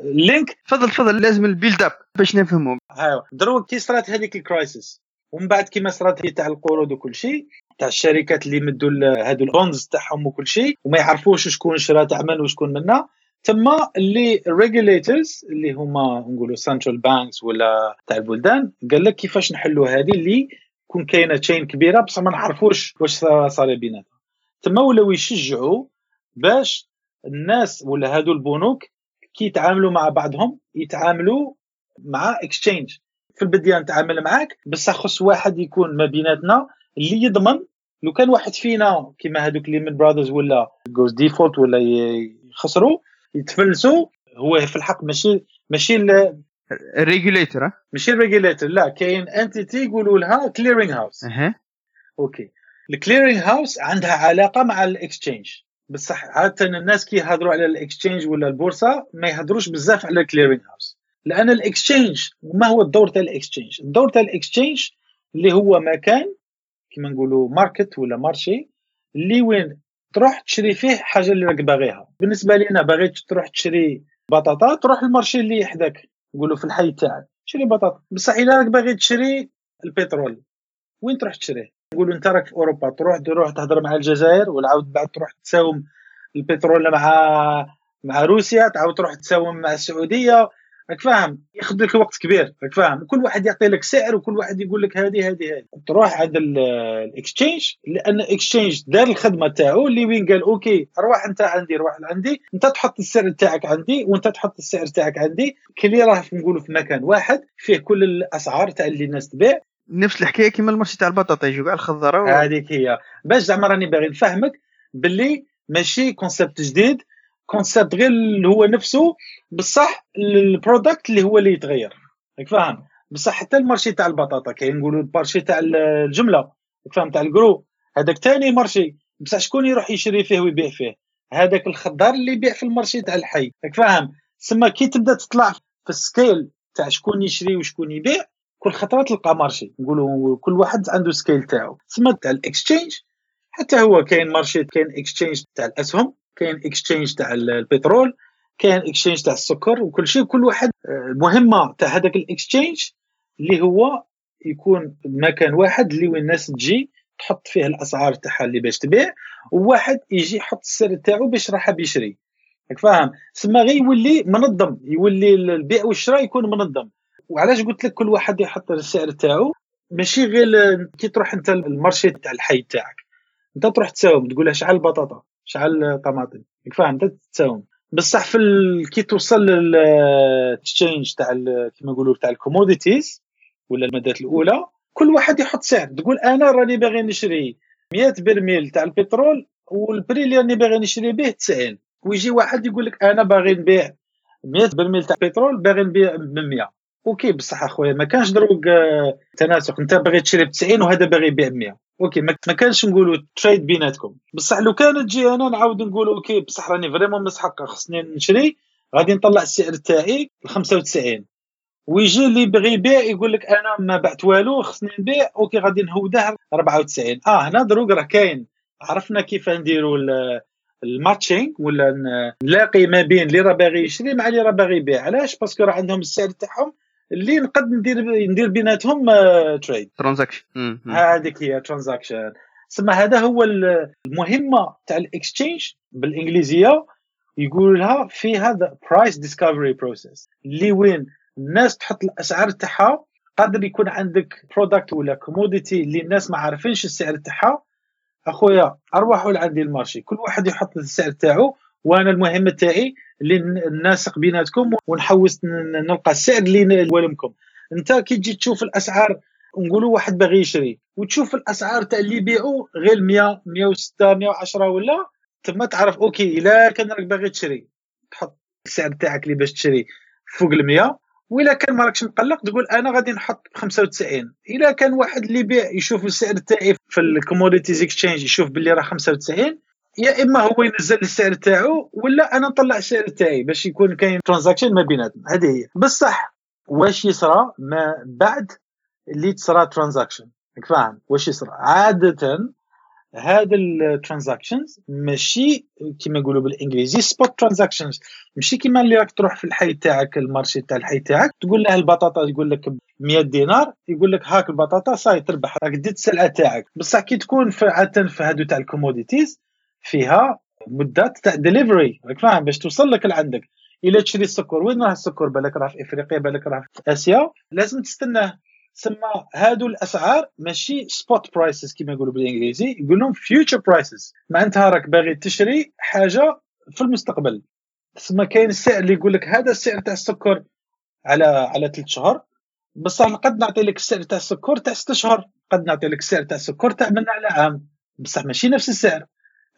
ال link تفضل تفضل لازم ال build-up باش نفهموا هاو دروك كي صرات هذيك ال crisis ومن بعد كيما صرات هي تاع القروض وكل شيء تاع الشركات اللي مدوا هادو ال bonds تاعهم وكل شيء وما يعرفوش شكون شرا تعمل وشكون منا. تما اللي ال regulators اللي هما نقولوا central banks ولا تاع البلدان قال لك كيفاش نحلوا هذه اللي يكون كاينة chain كبيرة بصح ما نعرفوش واش صار بيناتهم. تما ولاو يشجعوا باش الناس ولا هادو البنوك كي يتعاملوا مع بعضهم يتعاملوا مع exchange في البداية نتعامل معاك بصح خص واحد يكون ما بيناتنا اللي يضمن لو كان واحد فينا كيما هذوك Lehman Brothers ولا goes default ولا يخسروا يتفلسوا هو في الحق ماشي ماشي ال- ال regulator ماشي ال regulator لا كاين entity يقولوا لها clearing house أها. okay. ال clearing house عندها علاقة مع ال exchange بصح عادة الناس كي يهضروا على ال exchange ولا البورصة ما يهضروش بزاف على ال clearing house لأن ال exchange ما هو الدور تاع ال exchange؟ الدور تاع ال exchange اللي هو مكان كما نقولوا market ولا marché اللي وين تروح تشري فيه حاجة اللي راك باغيها. بالنسبة لي أنا بغيت تروح تشري بطاطا تروح ال marché اللي يحداك نقولوا في الحي تاعك. شري بطاطا. بصح إلا راك باغي تشري البترول وين تروح تشريه نقولوا أنت راك في أوروبا تروح تروح تهضر مع الجزائر ولا عاود بعد تروح تساوم البترول مع مع روسيا تعاود تروح تساوم مع السعودية راك فاهم؟ ياخذ لك وقت كبير راك فاهم؟ كل واحد يعطي لك سعر وكل واحد يقول لك هذه هذه هذه. تروح عند ال exchange لأن ال exchange دار الخدمة تاعو اللي وين قال okay روح أنت عندي روح عندي أنت تحط السعر تاعك عندي وأنت تحط السعر تاعك عندي. كلي راه نقولوا في مكان واحد فيه كل الأسعار تاع اللي الناس تبيع. نفس الحكاية كيما ال marché تاع البطاطا كاع الخضرة و... هذيك هي. باش زعما راني باغي نفهمك باللي ماشي concept جديد concept غير هو نفسه بصح ال product اللي هو اللي يتغير راك فاهم؟ بصح حتى ال marché تاع البطاطا كاين نقولوا ال marché تاع الجملة فاهم؟ تاع الجرو هذاك ثاني marché بصح شكون يروح يشري فيه ويبيع فيه؟ هذاك الخضار اللي يبيع في ال marché تاع الحي راك فاهم؟ سما كي تبدأ تطلع في ال scale تاع شكون يشري وشكون يبيع كل خطرة تلقى marché نقولوا كل واحد عنده scale تاعو. تسمى تاع ال exchange حتى هو كاين marché كاين exchange تاع الأسهم كاين exchange تاع البترول كاين exchange تاع السكر وكل شيء كل واحد آه، المهمه تاع هذاك ال exchange اللي هو يكون مكان واحد اللي وين الناس تجي تحط فيه الأسعار تاعها اللي باش تبيع وواحد يجي يحط السعر تاعو باش راح بيشري. راك فاهم؟ سما غير يولي منظم يولي البيع والشراء يكون منظم. وعلاش قلت لك كل واحد يحط السعر تاعو؟ ماشي غير كي تروح انت ال marché تاع الحي تاعك. انت تروح تساوم تقول له شحال البطاطا شحال طماطم. راك فاهم؟ انت تساوم. بصح في ال... كي توصل لل exchange تاع كيما نقولوا تاع ال commodities ولا المادات الأولى كل واحد يحط سعر. تقول أنا راني باغي نشري 100 برميل تاع البترول وال prix اللي راني باغي نشري به 90 ويجي واحد يقول لك أنا باغي نبيع 100 برميل تاع البترول باغي نبيع ب 100 okay بصح أخويا ما كانش دروك آه، تناسق أنت باغي تشري ب 90 وهذا باغي يبيع ب 100 okay ما كانش نقولوا trade بيناتكم. بصح لو كانت تجي أنا نعاود نقول okay بصح راني vraiment مسحق خصني نشري. غادي نطلع السعر تاعي ل 95 ويجي اللي بغي يبيع يقول لك أنا ما بعت والو خصني نبيع okay غادي نهوده 94 آه هنا دروك راه كاين. عرفنا كيف نديروا ال matching ولا نلاقي ما بين اللي راه باغي يشري مع اللي راه باغي يبيع. علاش؟ parce que راه عندهم السعر تاعهم اللي نقد ندير ندير بيناتهم trade transaction هذيك هي transaction سما هذا هو المهمة تاع ال exchange بالإنجليزية يقول لها في هذا price discovery process اللي وين الناس تحط الأسعار تاعها قادر يكون عندك product ولا commodity اللي الناس ما عارفينش السعر تاعها. أخويا اروحوا لعندي ال marché. كل واحد يحط السعر تاعو وأنا المهمه تاعي اللي نناسق بيناتكم ونحوس نلقى السعر اللي ينولمكم انت كي تجي تشوف الأسعار نقولوا واحد باغي يشري وتشوف الأسعار تاع اللي يبيعوا غير 100 106 110 ولا تما تعرف okay إلا كان راك باغي تشري تحط السعر تاعك اللي باش تشري فوق ال 100 وإلا كان ما راكش مقلق تقول أنا غادي نحط ب 95 إلا كان واحد اللي يبيع يشوف السعر تاعي في ال commodities exchange يشوف باللي راه 95 يا إما هو ينزل السعر تاعو ولا أنا نطلع السعر تاعي باش يكون كاين transaction ما بيناتنا. هذه هي. بصح واش يصرى؟ ما بعد اللي تصرى transaction فاهم؟ واش يصرى؟ عادة هاد ال transactions ماشي كيما يقولوا بالإنجليزي spot transactions ماشي كيما اللي راك تروح في الحي تاعك ال marché تاع الحي تاعك تقول له البطاطا يقول لك 100 دينار يقول لك هاك البطاطا صاي تربح. راك ديت السلعه تاعك. بصح كي تكون في عادة في هادو تاع ال commodities فيها مدات تاع ديليفري راك فاهم؟ باش توصل لك لعندك. إلا تشري السكر وين راه السكر؟ بالك راه في إفريقيا بالك راه في آسيا. لازم تستناه. سما هادو الأسعار ماشي spot prices كما يقولوا بالإنجليزي. يقول لهم future prices معناتها راك باغي تشري حاجة في المستقبل. سما كاين السعر اللي يقول لك هذا السعر تاع السكر على على ثلاث شهور بصح قد نعطي لك السعر تاع السكر تاع ست شهور قد نعطي لك السعر تاع السكر تاع من على عام. بصح ماشي نفس السعر.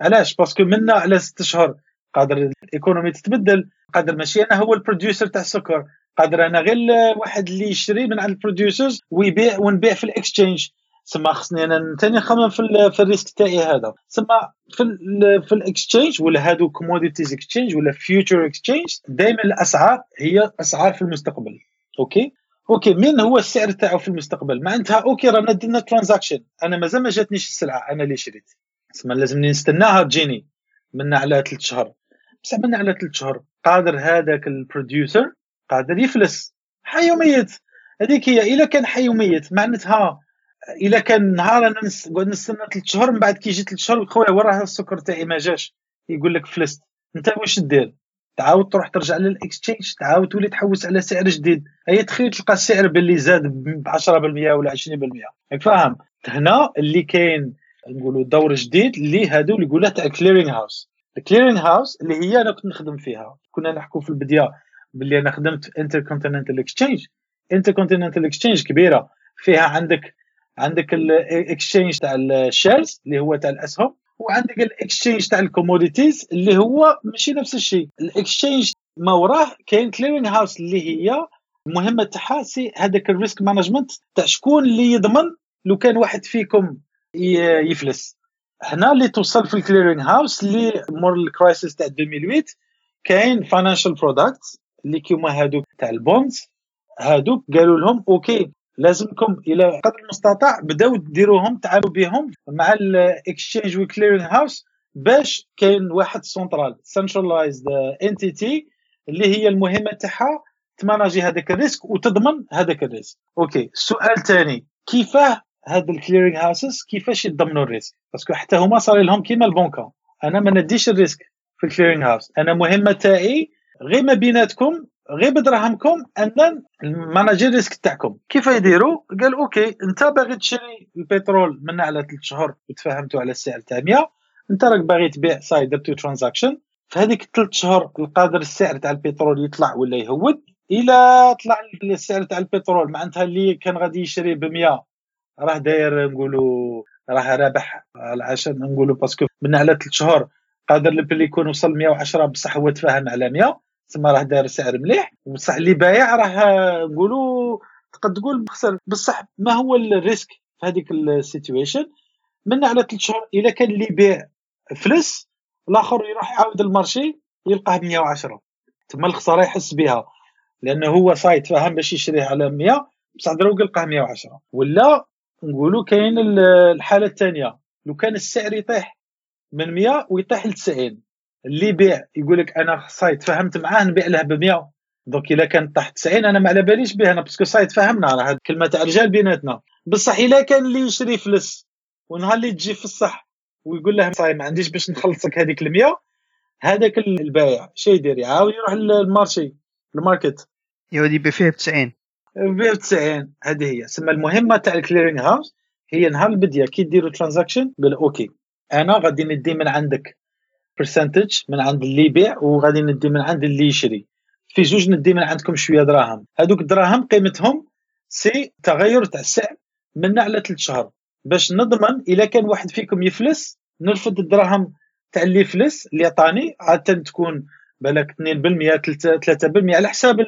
علاش؟ parce que منا على ست شهور قادر ال economy تتبدل قادر ماشي أنا هو ال producer تاع السكر قادر أنا غير واحد اللي يشري من عند ال producers ويبيع ونبيع في ال exchange سما خصني أنا ثاني نخمم في, في ال risk تاعي هذا. سما في ال في ال exchange ولا هادو commodities exchange ولا future exchange دائما الأسعار هي أسعار في المستقبل. okay؟ okay مين هو السعر تاعو في المستقبل؟ معناتها okay رانا درنا transaction أنا مازال ما جاتنيش السلعة أنا اللي شريت. سما لازمني نستناها تجيني من على ثلاث شهور بصح من على ثلاث شهور قادر هذاك ال producer قادر يفلس. حي وميت هذيك هي. إلا كان حي وميت معناتها إلا كان نهار أنا نقعد نستنى ثلاث شهور من بعد كي يجي ثلاث شهور خويا وين راه السكر تاعي ما جاش؟ يقول لك فلست. أنت واش دير؟ تعاود تروح ترجع لل exchange تعاود تولي تحوس على سعر جديد. هي تخيل تلقى السعر باللي زاد ب 10% ولا 20% راك فاهم؟ هنا اللي كاين نقولوا دور جديد اللي هادو اللي يقولوا تاع clearing house ال clearing house اللي هي أنا كنت نخدم فيها. كنا نحكوا في البداية باللي أنا خدمت Intercontinental Exchange Intercontinental Exchange كبيرة. فيها عندك عندك ال exchange تاع ال shares اللي هو تاع الأسهم وعندك ال exchange تاع ال commodities اللي هو ماشي نفس الشيء. ال exchange ما وراه كاين clearing house اللي هي المهمه تاعها c'est هذاك ال risk management تاع شكون اللي يضمن لو كان واحد فيكم يفلس. هنا اللي توصل في ال clearing house اللي مور ال crisis تاع 2008 كاين financial products اللي كيما هادوك تاع ال bonds هادوك قالوا لهم okay لازمكم إلى قدر المستطاع بداو ديروهم تعالوا بهم مع ال exchange وال clearing house باش كاين واحد central centralized entité اللي هي المهمة تاعها تـ manager هذاك ال risque وتضمن هذاك ال risque. okay السؤال الثاني كيفاه هاد ال clearing houses كيفاش يضمنوا ال risque؟ parce que حتى هما صار لهم كيما البنكة أنا ما نديش ال risque في ال clearing house أنا مهمه تاعي غير ما بيناتكم غير بدراهمكم أن manager risque تاعكم. كيف يديروا؟ قال okay أنت باغي تشري البترول من على ثلاث شهور وتفاهمتوا على السعر تاع 100 أنت راك باغي تبيع صاي درتو transaction في هذيك ثلاث شهور القادر السعر تاع البترول يطلع ولا يهود إلى طلع السعر تاع البترول. معناتها اللي كان غادي يشري ب 100 راه داير نقولوا راه رابح عشان نقولوا parce que من على ثلاث شهور قادر البلي يكون وصل 110 بصح هو تفاهم على 100 تسمى راه داير سعر مليح. بصح اللي بايع راه نقولوا تقد تقول بخسر بصح ما هو ال risque في هذيك ال situation؟ من على ثلاث شهور إلا كان اللي يبيع فلس الآخر يروح يعاود ال marché يلقاه ب 110 تما الخسارة يحس بها. لأنه هو سيت تفاهم باش يشريه على 100 بصح دروك يلقاه 110 ولا نقولوا كاين الحالة الثانية لو كان السعر يطيح من 100 ويطيح ل 90 اللي يبيع يقول لك أنا سيت تفاهمت معاه نبيع له ب 100 donc إلا كان تحت 90 أنا ما على باليش به أنا parce que سيت تفاهمنا راه هاد كلمة تاع رجال بيناتنا. بصح إلا كان اللي يشري فلس ونهار اللي تجي في الصح ويقول له صاي ما عنديش باش نخلصك هذيك ال 100 هذاك البايع. شي يدير يعاود يروح لل marché ال market. يعود يبيع فيه ب 90 يبيع ب 90 هذه هي. سما المهمة تاع ال clearing house هي نهار البديه كي ديروا transaction قول okay أنا غادي ندي من عندك percentage من عند اللي يبيع وغادي ندي من عند اللي يشري. في جوج ندي من عندكم شوية دراهم. هذوك الدراهم قيمتهم سي تغير تاع السعر من على ثلاث شهور باش نضمن اذا كان واحد فيكم يفلس نرفد الدراهم تاع اللي يفلس اللي عطاني عادة تكون بالك 2% 3% على حساب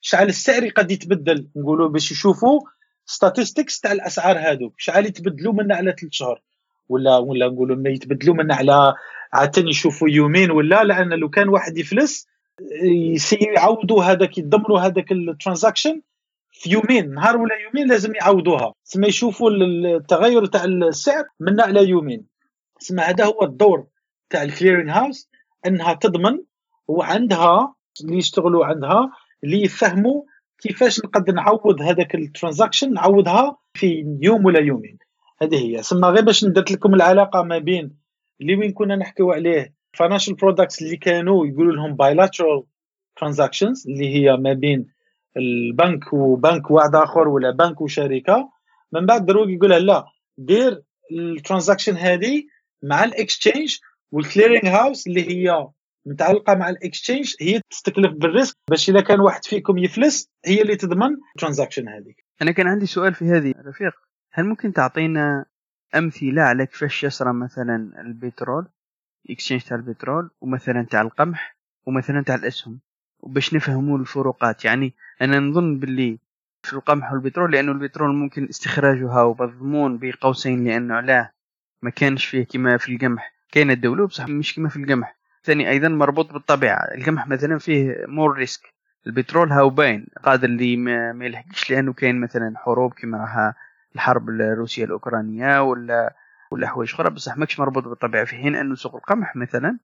شحال السعر قد يتبدل نقولوا باش يشوفوا statistics تاع الأسعار هذوك شحال يتبدلوا من على ثلاث شهور ولا ولا نقولوا ما يتبدلوا من على عادة يشوفوا يومين ولا لأن لو كان واحد يفلس يعوضوا هذاك يدمروا هذاك ال transaction في يومين نهار ولا يومين لازم يعوضوها. تسمى يشوفوا التغير تاع السعر من على يومين. تسمى هذا هو الدور تاع ال clearing house إنها تضمن وعندها اللي يشتغلوا عندها اللي يفهموا كيفاش نقدر نعوض هذاك ال transaction نعوضها في يوم ولا يومين. هذه هي. ثم غير باش ندرت لكم العلاقة ما بين اللي وين كنا نحكيو عليه financial products اللي كانوا يقولوا لهم bilateral transactions اللي هي ما بين البنك وبنك واحد آخر ولا بنك وشركة. من بعد دروك يقول لا دير ال transaction هذه مع ال exchange وال clearing house اللي هي متعلقة مع ال exchange هي تستكلف بال risque باش إذا كان واحد فيكم يفلس هي اللي تضمن ال transaction هذيك. أنا كان عندي سؤال في هذه رفيق هل ممكن تعطينا أمثلة على كيفاش يصرى مثلا البترول exchange تاع البترول ومثلا تاع القمح ومثلا تاع الأسهم وباش نفهموا الفروقات؟ يعني أنا نظن باللي في القمح والبترول لأنه البترول ممكن استخراجها ومضمون بقوسين لأنه علاه ما كانش فيه كما في القمح. كاين الدولة بصح مش كما في القمح. ثاني أيضا مربوط بالطبيعة. القمح مثلا فيه more risk البترول هاو باين. قادر اللي ما, يلحقش لأنه كاين مثلا حروب كما راها الحرب الروسية الأوكرانية ولا ولا حوايج أخرى. بصح ماكش مربوط بالطبيعة. في حين أنه سوق القمح مثلا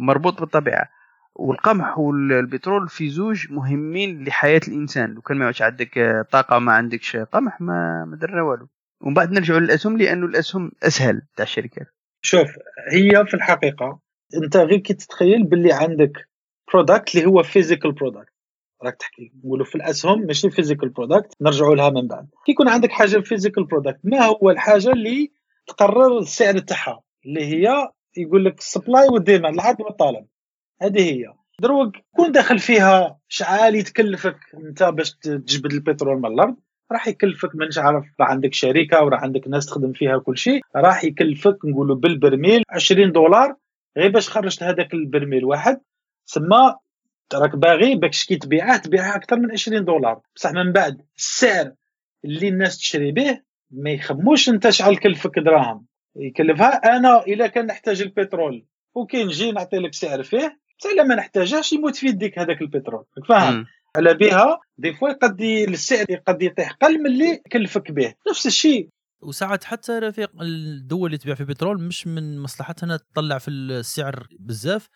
مربوط بالطبيعة. والقمح والبترول في زوج مهمين لحياة الإنسان. لو كان ما عندك طاقة ما عندكش قمح ما ما درنا والو. ومن بعد نرجعوا للأسهم لأنه الأسهم أسهل تاع الشركات. شوف هي في الحقيقة انت غير كي تتخيل باللي عندك product اللي هو physical product راك تحكي نقولوا في الأسهم ماشي physical product نرجعوا لها من بعد. كي يكون عندك حاجة physical product ما هو الحاجة اللي تقرر السعر تاعها اللي هي يقول لك ال supply وال demand العرض والطلب هذه هي. دروك كون داخل فيها شحال يتكلفك انت باش تجبد البترول من الأرض راح يكلفك مانيش عارف راه عندك شركة وراه عندك ناس تخدم فيها كل شيء راح يكلفك نقولوا بالبرميل 20 دولار غير باش خرجت هذاك البرميل واحد سما راك باغي باش كي تبيعه تبيعه أكثر من 20 دولار. بصح من بعد السعر اللي الناس تشري به ما يخموش أنت شحال كلفك دراهم. يكلفها أنا إلا كان نحتاج البترول. وكي نجي نعطي لك سعر فيه بصح إلا ما نحتاجهش يموت في يديك هذاك البترول. فاهم؟ على بها دي فوا قد السعر قد يطيح قل من اللي كلفك به. نفس الشيء وساعات حتى رفيق الدول اللي تبيع في البترول مش من مصلحتها إنها تطلع في السعر بزاف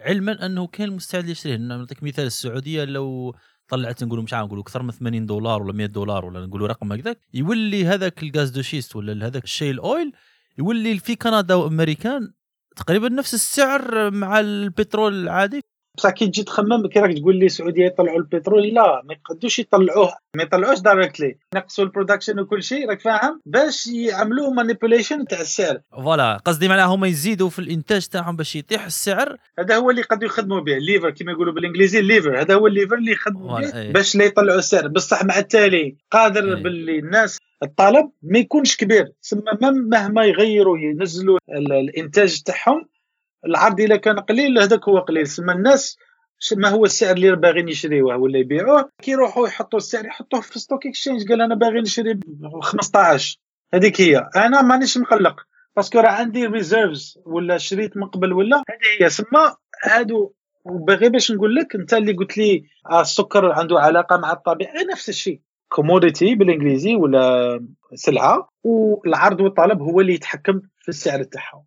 علما أنه كان مستعد يشتريه. نعطيك مثال السعودية لو طلعت نقولوا مش عارف نقولوا أكثر من 80 دولار ولا 100 دولار ولا نقولوا رقم هكذاك يولي هذاك ال gaz de schiste ولا هذاك ال shale oil يولي في كندا وأمريكان تقريبا نفس السعر مع البترول العادي. بصح كي تجي تخمم كي راك تقول لي السعوديه يطلعوا البترول لا ما يقدوش يطلعوه ما يطلعوش directly ينقصوا ال production وكل شيء راك فاهم؟ باش يعملوا manipulation تاع السعر. voilà قصدي معناها هما يزيدوا في الإنتاج تاعهم باش يطيح السعر. هذا هو اللي قد يخدموا به ال lever كما يقولوا بالإنجليزي ال lever هذا هو ال lever اللي يخدموا به إيه. باش لا يطلعوا السعر. بصح مع التالي قادر إيه. باللي الناس الطلب ما يكونش كبير. ثم مهما يغيروا ينزلوا الإنتاج تاعهم العرض إلا كان قليل هذاك هو قليل. ثم الناس ما هو السعر اللي باغيين يشريوه؟ ولا يبيعوه. كي يروحوا يحطوا السعر يحطوه في stock exchange قال أنا باغي نشري ب 15 هذيك هي. أنا مانيش مقلق. parce que راه عندي reserves ولا شريت من قبل ولا؟ هذه هي. سما هادو. وباغي باش نقول لك أنت اللي قلت لي آه السكر عنده علاقة مع الطبيعة نفس الشيء. commodity بالإنجليزي ولا سلعة. والعرض والطلب هو اللي يتحكم في السعر تاعها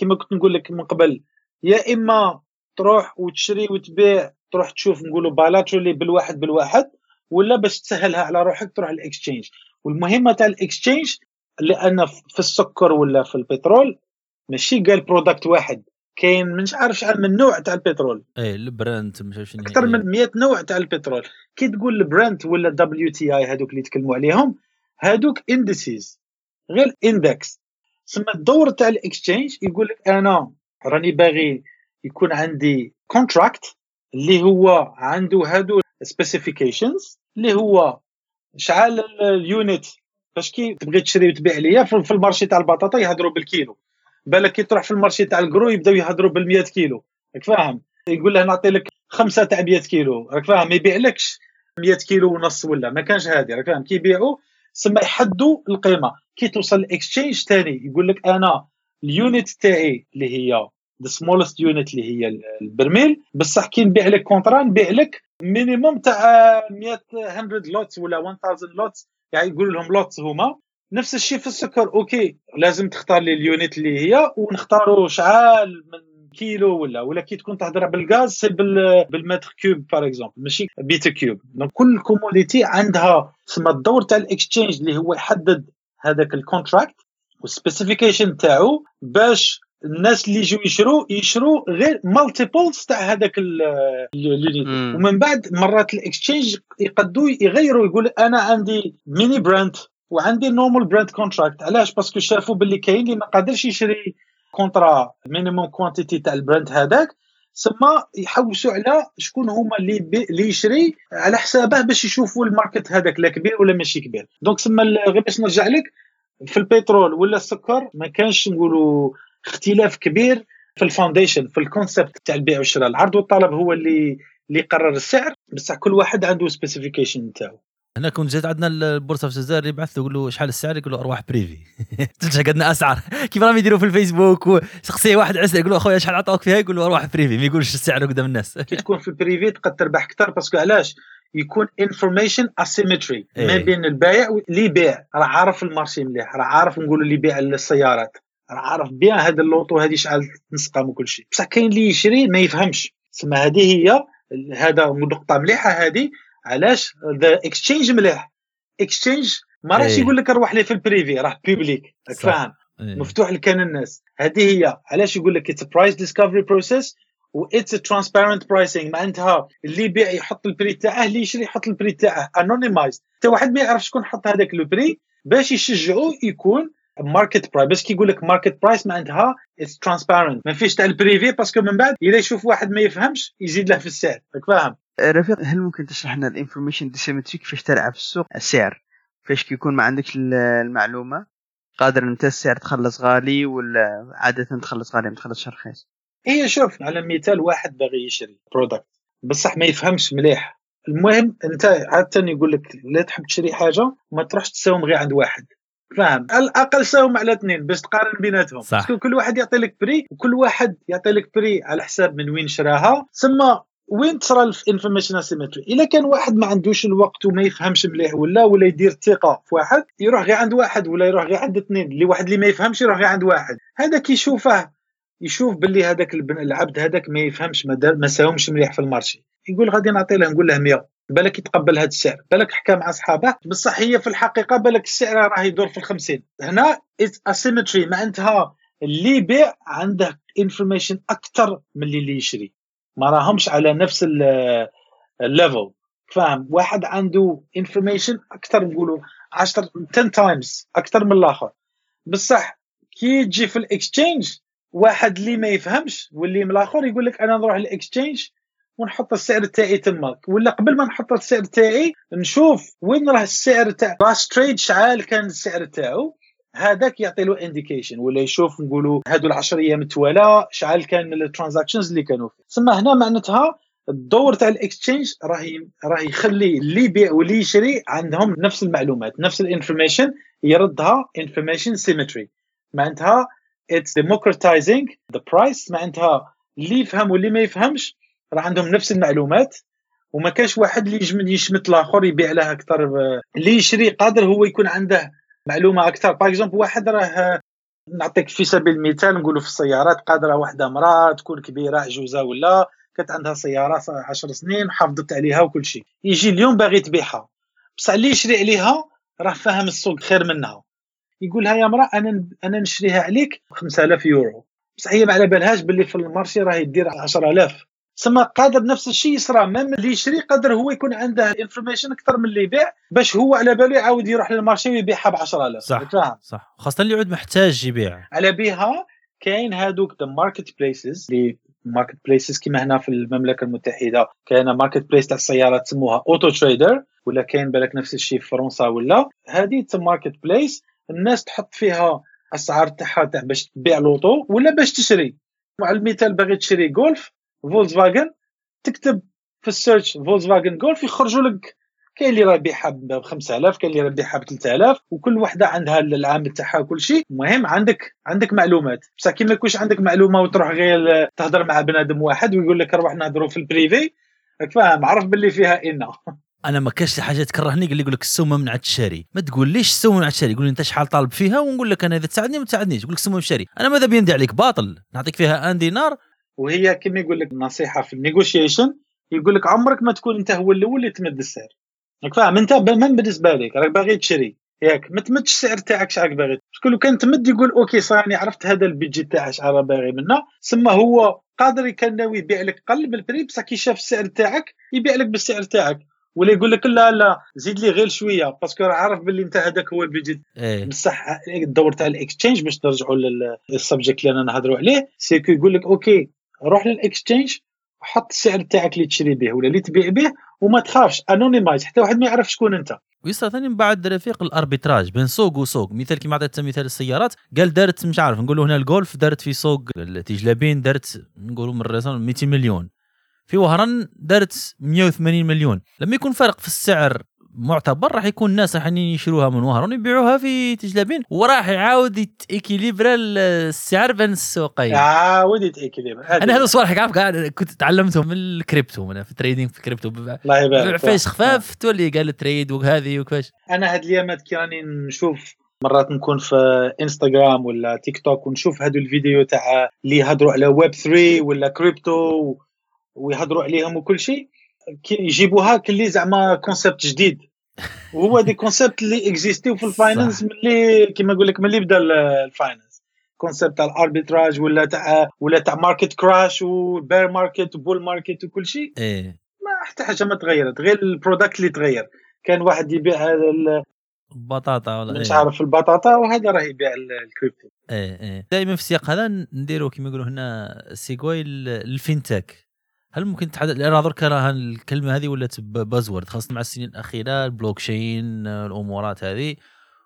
كما كنت نقول لك من قبل يا إما تروح وتشري وتبيع تروح تشوف نقولوا بالاترولي بالواحد بالواحد ولا باش تسهلها على روحك تروح ال exchange والمهمة تاع ال exchange لأن في السكر ولا في البترول ماشي غير product واحد كاين مش عارف شحال من نوع تاع البترول. إيه البراند مش أكثر من 100 نوع تاع البترول. كي تقول البراند ولا WTI هذوك اللي يتكلموا عليهم هذوك indices غير index ثم الدور تاع ال exchange يقول لك أنا راني باغي يكون عندي contract اللي هو عنده هادو specifications اللي هو شحال ال unit باش كي تبغي تشري وتبيع ليا في ال marché تاع البطاطا يهضروا بالكيلو. بالك كي تروح في ال marché تاع ال gros يبداو يهضروا بال 100 كيلو. راك فاهم؟ يقول له نعطي لك خمسة تاع 100 كيلو. راك فاهم؟ ما يبيعلكش 100 كيلو ونص ولا. ما كانش هذه راك فاهم؟ كي يبيعوا سما يحدوا القيمة. كي توصل ال exchange ثاني يقول لك أنا ال unit تاعي اللي هي the smallest unit اللي هي البرميل بصح كي نبيع لك contrat نبيع لك minimum تاع 100 100 lots ولا 1000 lots يعني يقول لهم lots هما. نفس الشيء في السكر OK لازم تختار لي ال unit اللي هي ونختاروا شحال من كيلو ولا ولا كي تكون تهضر بالغاز سي بال mètre cube par exemple ماشي بيتا كيوب donc كل commodity عندها تسمى الدور تاع ال exchange اللي هو يحدد هذاك ال contract وال specification تاعو باش الناس اللي يجوا يشروا يشروا غير multiples تاع هذاك ال unit ومن بعد مرات ال exchange يقدوا يغيروا يقول أنا عندي mini Brent وعندي normal Brent contract علاش؟ parce que شافوا باللي كاين اللي ما قادرش يشري contrat minimum quantity تاع البراند هذاك. ثم يحوسوا على شكون هما اللي اللي يشري على حسابه باش يشوفوا ال market هذاك لا كبير ولا ماشي كبير. donc ثم غير باش نرجع لك في البترول ولا السكر ما كانش نقولوا اختلاف كبير في ال foundation في ال concept تاع البيع والشراء. العرض والطلب هو اللي اللي يقرر السعر بصح كل واحد عنده specification نتاعو هنا كنت جات عندنا البورصة في الجزائر يبعث يقول له شحال السعر؟ يقول له أرواح privé. (laughs) تلقى عندنا أسعار. (laughs) كيف راهم يديروا في الفيسبوك؟ وشخصيه واحد عسل يقول له أخويا شحال عطاوك فيها؟ يقول له أرواح privé. ما يقولش السعر قدام الناس. كي تكون في ال privé تقدر تربح أكثر parce que علاش؟ يكون information asymmetry ما. بين البايع واللي يبيع راه عارف ال marché مليح. راه عارف نقولوا اللي يبيع السيارات. راه عارف bien هذا l'auto هذه شحال تنسقم وكل شيء. بصح كاين اللي يشري ما يفهمش. تسمى هذه هي هذا نقطه مليحة هذه علاش the exchange مليح. exchange ما راهش إيه. يقول لك روح لي في ال privé راه public فاهم؟ إيه. مفتوح لكان الناس. هذه هي. علاش يقول لك it's price discovery process و it's transparent pricing معناتها اللي يبيع يحط ال prix تاعه اللي يشري يحط ال prix تاعه. anonymized حتى واحد ما يعرف شكون حط هذاك ال prix. باش يشجعوه يكون market price باش كيقول لك market price معناتها it's transparent ما فيش تاع ال privé parce que من بعد اذا يشوف واحد ما يفهمش يزيد له في السعر. راك فاهم؟ رفيق هل ممكن تشرح لنا ال information asymmetry كيفاش تلعب في السوق؟ السعر. فاش كيكون ما عندكش المعلومة. قادر أنت السعر تخلص غالي ولا عادة تخلص غالي ما تخلصش رخيص؟ هي شوف على مثال واحد باغي يشري product بصح ما يفهمش مليح. المهم أنت عادة يقول لك لا تحب تشري حاجة ما تروحش تساوم غير عند واحد. فاهم؟ على الأقل ساوم على اثنين باش تقارن بيناتهم. صح. كل واحد يعطي لك prix وكل واحد يعطي لك prix على حساب من وين شراها. ثم وين تصرى ال information asymmetry إلا كان واحد ما عندوش الوقت وما يفهمش مليح ولا ولا يدير ثقه في واحد يروح غير عند واحد ولا يروح غير عند اثنين. اللي واحد اللي ما يفهمش يروح غير عند واحد. هذا كيشوفه يشوف باللي هذاك العبد هذاك ما يفهمش ما, ما ساهمش مليح في ال marché. يقول غادي نعطي له نقول له 100 بالك يتقبل هذا السعر. بالك حكى مع اصحابه بصح هي في الحقيقة بالك السعر راه يدور في الخمسين. هنا asymmetry معناتها اللي يبيع عنده information أكثر من اللي يشري. ما راهمش على نفس ال level فاهم؟ واحد عنده information أكثر نقولوا 10 10 times أكثر من الآخر. بصح كي تجي في ال exchange واحد اللي ما يفهمش واللي من الآخر يقول لك أنا نروح ال exchange ونحط السعر تاعي تماك ولا قبل ما نحط السعر تاعي نشوف وين راه السعر تاع. last trade شحال كان السعر تاعو. هذاك يعطي له indication ولا يشوف نقولوا هادو العشر أيام توالى شحال كان ال transactions اللي كانوا فيه. ثم هنا معناتها الدور تاع ال exchange راه راه يخلي اللي يبيع واللي يشري عندهم نفس المعلومات نفس ال information يردها information symmetry معناتها it's democratizing the price معناتها اللي يفهم واللي ما يفهمش راه عندهم نفس المعلومات وما كاش واحد اللي يجمد يشمت الآخر يبيع له أكثر اللي يشري قادر هو يكون عنده معلومة أكثر. par exemple واحد راه نعطيك في سبيل المثال نقولوا في السيارات قادرة واحدة امراه تكون كبيرة عجوزة ولا كانت عندها سيارة 10 سنين حافظت عليها وكل شيء. يجي اليوم باغي تبيعها. بصح اللي يشري عليها راه فاهم السوق خير منها. يقول لها يا امراه أنا أنا نشريها عليك 5000 يورو. بصح هي ما على بالهاش باللي في ال marché راه يدير 10000 سما قادر نفس الشيء يصرى même اللي يشري قادر هو يكون عنده information أكثر من اللي يبيع باش هو على باله يعاود يروح لل marché ويبيعها ب 10000 صح فاهم صح. خاصة اللي يعود محتاج يبيع. على بها كاين هادوك the marketplaces اللي marketplaces كيما هنا في المملكة المتحدة. كاين marketplace تاع السيارات تسموها Auto Trader ولا كاين بالك نفس الشيء في فرنسا ولا. هذه marketplace الناس تحط فيها اسعار تاعها تاع باش تبيع l'auto ولا باش تشري. على المثال باغي تشري جولف فاجن تكتب في ال search فاجن جولف يخرجوا لك كاين اللي راه ب 5000 كاين اللي راه ب 3000 وكل وحدة عندها العامل تاعها وكل شيء. المهم عندك عندك معلومات. بصح كي ما يكونش عندك معلومة وتروح غير تهضر مع بنادم واحد ويقول لك روح نهضروا في ال privé راك فاهم عرف باللي فيها ان (laughs) أنا ما كاش حاجة تكرهني قال لي يقول لك السوم ممنوع تشاري ما تقول ليش السوم ممنوع تشاري يقول لي أنت شحال طالب فيها؟ ونقول لك أنا إذا تساعدني ما تساعدنيش. يقول لك السوم تشاري أنا ماذا بيندي عليك؟ باطل. نعطيك فيها آن دينار وهي كما يقول لك نصيحة في ال negotiation يقول لك عمرك ما تكون أنت هو الأول اللي تمد السعر. راك فاهم؟ أنت من بالنسبة لك راك باغي تشري. ياك ما تمدش السعر تاعك شحال باغي. parce que لو كان تمد يقول okay ça y est عرفت هذا البيجي تاعي شحال باغي منه ثم هو قادر كان ناوي يبيع لك قل بال prix بصح كي شاف السعر تاعك يبيع لك بالسعر تاعك. ولا يقول لك لا لا زيد لي غير شوية parce que عارف باللي أنت هذاك هو البيجي إيه. بصح الدور تاع ال exchange باش نرجعوا لل subject اللي أنا نهضروا عليه c'est que يقول لك okay روح لل exchange حط السعر تاعك اللي تشري به ولا اللي تبيع به وما تخافش anonymised حتى واحد ما يعرف شكون أنت. ويصرى ثاني من بعد رفيق ال arbitrage بين سوق وسوق. مثال كيما عطيت مثال السيارات قال دارت مش عارف نقولوا هنا الجولف دارت في سوق التجلابين دارت نقولوا من الرسم 200 مليون. في وهران دارت 180 مليون. لما يكون فرق في السعر معتبر راح يكون الناس راح يشروها من وهران ويبيعوها في تجلابين وراح يعاود يتيكيليبرا السعر بين السوقين يعاود يتيكيليبرا أنا هذا الصوالح عارف كنت تعلمته من الكريبتو أنا في ال trading في الكريبتو الله يبارك فاش خفاف تولي قال trade وهذه وكيفاش أنا هاد الأيامات كاني نشوف مرات نكون في إنستغرام ولا تيك توك ونشوف هادو الفيديو تاع اللي يهضروا على ويب 3 ولا كريبتو ويهضروا عليهم وكل شيء. يجيبوها كلي زعما concept جديد. وهو (laughs) des concepts اللي اكزيستيو في ال finance ملي كيما نقول لك ملي بدا ال finance concept تاع ال arbitrage ولا تاع ولا تاع market crash و bear market و bull market وكل شيء. إيه. ما حتى حاجة ما تغيرت. غير ال product اللي تغير. كان واحد يبيع البطاطا ولا مش إيه. عارف البطاطا وهذا راه يبيع الكريبتو إيه إيه. دائما في السياق هذا نديروا كما يقولوا هنا c'est quoi ال fintech هل ممكن تحدث أنا درك راها الكلمة هذه ولات buzzword خاصة مع السنين الأخيرة البلوك تشين الأمورات هذه.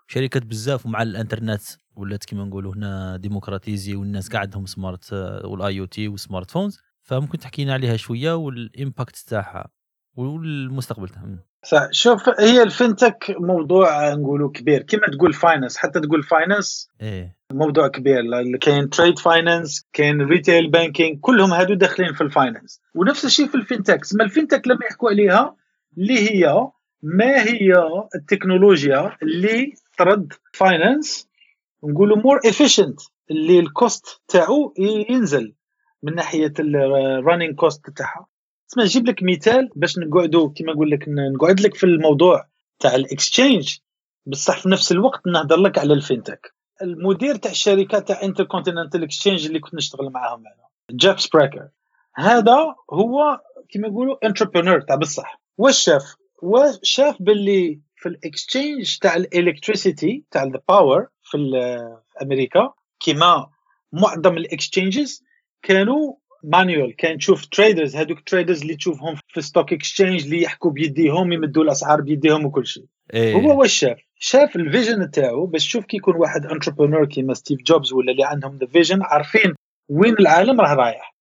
شركات بزاف ومع الإنترنت ولات كما نقولوا هنا démocratisé والناس قاعد عندهم smart وال IoT وال smartphones فممكن تحكي لنا عليها شوية وال impact تاعها والمستقبل تاعها. صح. شوف هي ال fintech موضوع نقولوا كبير. كما تقول finance حتى تقول finance إيه. موضوع كبير. كاين trade finance كاين retail banking كلهم هادو داخلين في ال finance ونفس الشيء في ال fintech ما ال fintech لما يحكوا عليها اللي هي ما هي التكنولوجيا اللي ترد finance نقولوا more efficient اللي ال cost تاعو ينزل من ناحية ال running cost تاعها. تسمى نجيب لك مثال باش نقعدوا كما نقول لك نقعد لك في الموضوع تاع ال exchange بصح في نفس الوقت نهضر لك على ال fintech المدير تاع الشركة تاع Intercontinental Exchange اللي كنت نشتغل معاهم أنا Jeff Sprecher هذا هو كما يقولوا entrepreneur تاع بصح. واش شاف؟ واش شاف باللي في ال exchange تاع ال electricity تاع ال power في أمريكا كما معظم ال exchanges كانوا manual كان تشوف traders هذوك traders اللي تشوفهم في stock exchange اللي يحكوا بيديهم يمدوا الاسعار بيديهم وكل شيء إيه. هو واش شاف شاف ال vision تاعو باش تشوف كي يكون واحد entrepreneur كيما ستيف جوبز ولا اللي عندهم the vision عارفين وين العالم راه رايح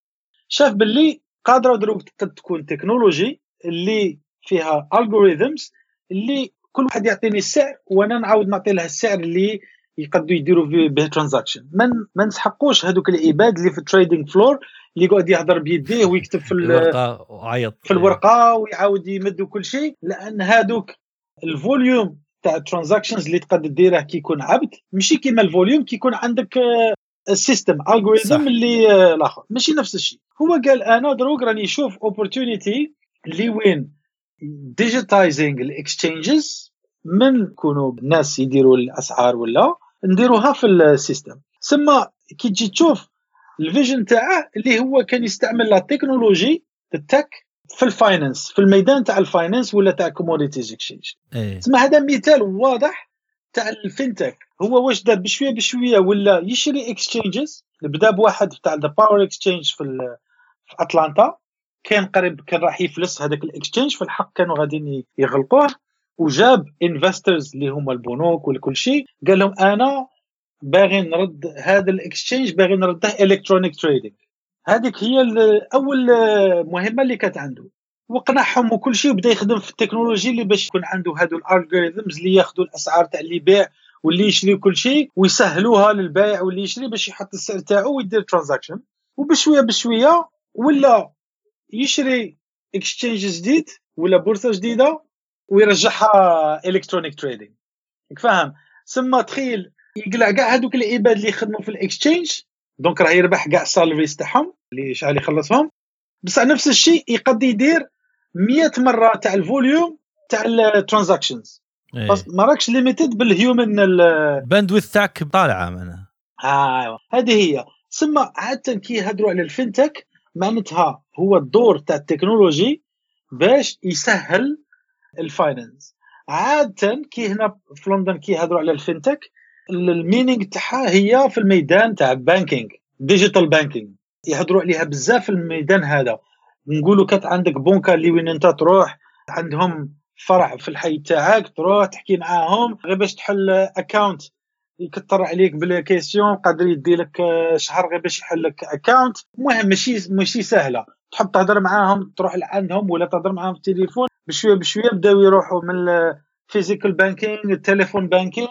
شاف باللي قادره دروك تكون technology اللي فيها algorithms اللي كل واحد يعطيني السعر وأنا نعاود نعطي له السعر اللي يقدروا يديروا به transaction ما ما نسحقوش هذوك العباد اللي في ال trading floor اللي يقعد يهضر بيديه ويكتب في الورقة وعيط. في الورقة ويعاود يمد وكل شيء لأن هذوك ال volume تاع ال transactions اللي تقدر ديره كي يكون عبد ماشي كيما ال volume كي يكون عندك ال system algorithm اللي آه، الآخر. ماشي نفس الشيء. هو قال أنا دروك راني نشوف opportunity اللي وين digitising ال exchanges من يكونوا الناس يديروا الأسعار ولا نديروها في ال system. ثم كي تجي تشوف ال vision تاعه اللي هو كان يستعمل la technologie ال tech في ال finance في الميدان تاع ال finance ولا تاع commodities exchange تسمى هذا مثال واضح تاع ال fintech. هو واش دار بشوية بشوية ولا يشري exchanges بدا بواحد تاع the power exchange في, في أتلانتا. كان قريب كان راح يفلس هذاك ال exchange في الحق كانوا غاديين يغلقوه. وجاب investors اللي هما البنوك وكل شيء. قال لهم أنا باغي نرد هذا ال exchange باغي نرده electronic trading هذيك هي أول مهمة اللي كانت عنده. وقنعهم وكل شيء وبدأ يخدم في ال technology اللي باش يكون عنده هادو ال algorithms اللي ياخذوا الأسعار تاع اللي يبيع واللي يشري كل شيء ويسهلوها للبائع واللي يشري باش يحط السعر تاعو ويدير transaction وبشوية بشوية ولا يشري exchange جديد ولا بورصة جديدة ويرجعها electronic trading فاهم؟ ثم تخيل يقلع كاع هذوك العباد اللي يخدموا في ال exchange donc راه يربح كاع ال salaries تاعهم اللي شحال يخلصهم بصح نفس الشيء يقد يدير 100 مرة تاع ال volume تاع ال transactions إيه. ما راكش limited بال human bandwidth تاعك طالعه معناها ايوا هذه هي. ثم عادة كي يهضروا على ال fintech معناتها هو الدور تاع ال technology باش يسهل ال finance. عاده كي هنا في لندن كي يهضروا على ال fintech ال meaning تاعها هي في الميدان تاع banking digital banking يهضروا عليها بزاف في الميدان هذا. نقولوا كانت عندك بونكا اللي وين انت تروح عندهم فرع في الحي تاعك تروح تحكي معاهم غير باش تحل account يكثر عليك بال questions قادر يدي لك شهر غير باش يحل لك account المهم ماشي ماشي سهلة. تحب تهضر معاهم تروح لعندهم ولا تهضر معاهم في التليفون بشوية بشوية بداو يروحوا من ال physical banking ال telephone banking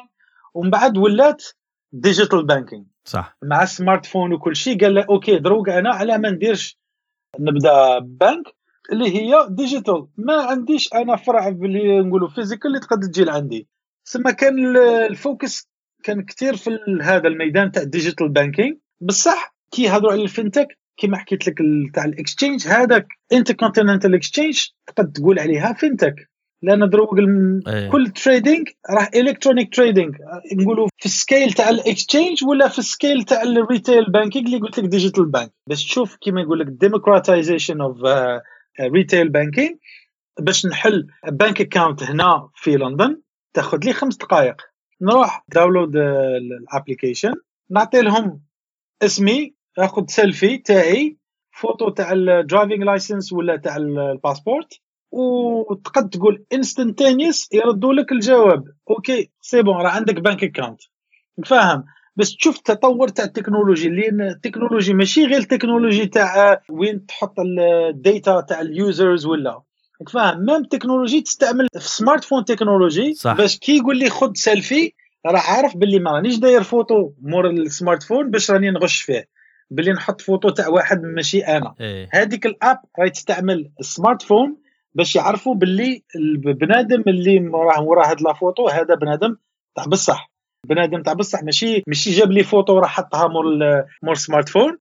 ومن بعد ولات digital banking صح. مع ال smartphone وكل شيء قال له okay دروك أنا على ما نديرش نبدأ بانك اللي هي digital ما عنديش أنا فرع اللي نقولوا physical اللي تقدر تجي لعندي. ثم كان ال focus كان كثير في هذا الميدان تاع ال digital banking بصح كي يهضروا على ال fintech كما حكيت لك تاع ال exchange هذاك Intercontinental Exchange تقدر تقول عليها fintech لأن دروك أيه. كل trading راه electronic trading نقولوا في ال scale تاع ال exchange ولا في ال scale تاع ال retail banking اللي قلت لك digital bank باش تشوف كيما يقول لك democratization of retail banking باش نحل bank account هنا في لندن تاخذ لي خمس دقائق. نروح download ال application نعطي لهم اسمي آخذ سيلفي تاعي فوتو تاع ال driving licence ولا تاع الباسبورت وتقد تقول instantaneous يردوا لك الجواب. okay c'est bon راه عندك bank account فاهم بس تشوف التطور تاع ال technology لأن ال technology ماشي غير ال technology تاع وين تحط ال data تاع ال users ولا. فاهم même technology تستعمل في smartphone technology صح. باش كي يقول لي خذ سيلفي راه عارف باللي ما رانيش داير فوتو مور ال smartphone باش راني نغش فيه. باللي نحط فوتو تاع واحد ماشي أنا. إيه. هذيك ال app راهي تستعمل ال smartphone باش يعرفوا باللي البنادم اللي راه وراه هاد la photo هذا بنادم تاع بصح. بنادم تاع بصح ماشي ماشي جاب لي فوتو راه حطها مور مور smartphone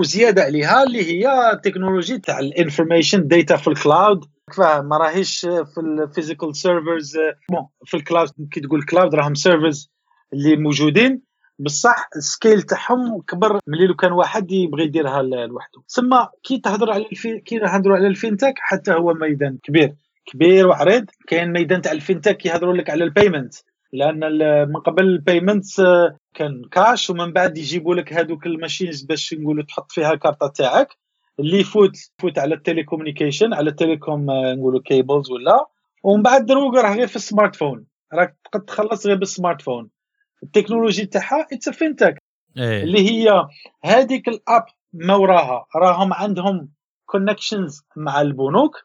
وزيادة عليها اللي هي ال technology تاع ال information data في ال cloud فاهم ما راهيش في ال physical servers bon في ال cloud كي تقول cloud راهم servers اللي موجودين. بصح ال scale تاعهم كبر ملي لو كان واحد يبغي يديرها لوحده. ثم كي تهضر على الفي... كي نهضروا على ال fintech حتى هو ميدان كبير. كبير وعريض. كاين ميدان تاع ال fintech يهضروا لك على ال payment لأن من قبل ال payment آه، كان كاش ومن بعد يجيبوا لك هذوك ال machines باش نقولوا تحط فيها الكارطة تاعك. اللي يفوت يفوت على ال telecommunication على ال telecom آه، نقولوا cables ولا. ومن بعد دروك راه غير في ال smartphone راك تخلص غير بال smartphone ال technology تاعها it's fintech إيه. اللي هي هذيك ال app ما وراها. راهم عندهم connections مع البنوك.